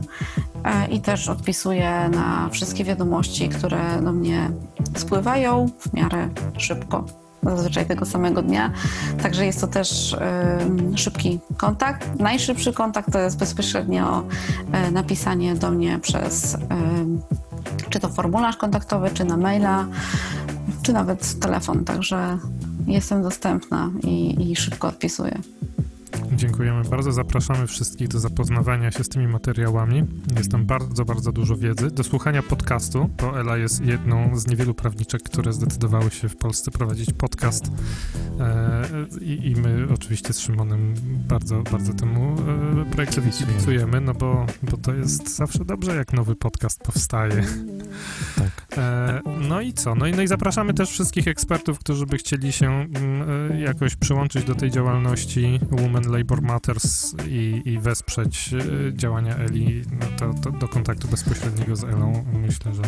e, i też odpisuję na wszystkie wiadomości, które do mnie spływają w miarę szybko. Zazwyczaj tego samego dnia. Także jest to też szybki kontakt. Najszybszy kontakt to jest bezpośrednio e, napisanie do mnie przez czy to formularz kontaktowy, czy na maila, czy nawet telefon. Także jestem dostępna i, i szybko odpisuję. Dziękujemy bardzo. Zapraszamy wszystkich do zapoznawania się z tymi materiałami. Jest tam bardzo, bardzo dużo wiedzy. Do słuchania podcastu, bo Ela jest jedną z niewielu prawniczek, które zdecydowały się w Polsce prowadzić podcast. E, I, I my oczywiście z Szymonem bardzo, bardzo temu e, projektowi Kibicujemy. no bo, bo to jest zawsze dobrze, jak nowy podcast powstaje. Tak. E, no i co? No i, no i zapraszamy też wszystkich ekspertów, którzy by chcieli się mm, jakoś przyłączyć do tej działalności Women Labor Matters i, i wesprzeć e, działania Eli no to, to do kontaktu bezpośredniego z Elą. Myślę, że,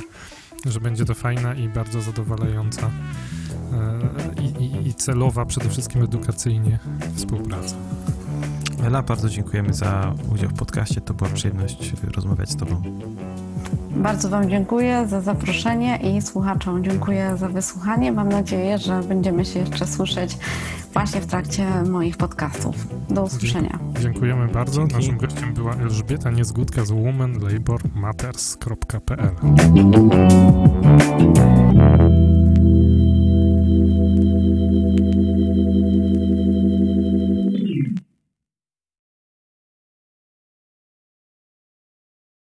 że będzie to fajna i bardzo zadowalająca e, i, i, i celowa, przede wszystkim edukacyjnie współpraca. Ela, bardzo dziękujemy za udział w podcaście. To była przyjemność rozmawiać z Tobą. Bardzo Wam dziękuję za zaproszenie i słuchaczom dziękuję za wysłuchanie. Mam nadzieję, że będziemy się jeszcze słyszeć właśnie w trakcie moich podcastów. Do usłyszenia. Dziękujemy bardzo. Dzięki. Naszym gościem była Elżbieta Niezgódka z womenlabormatters.pl.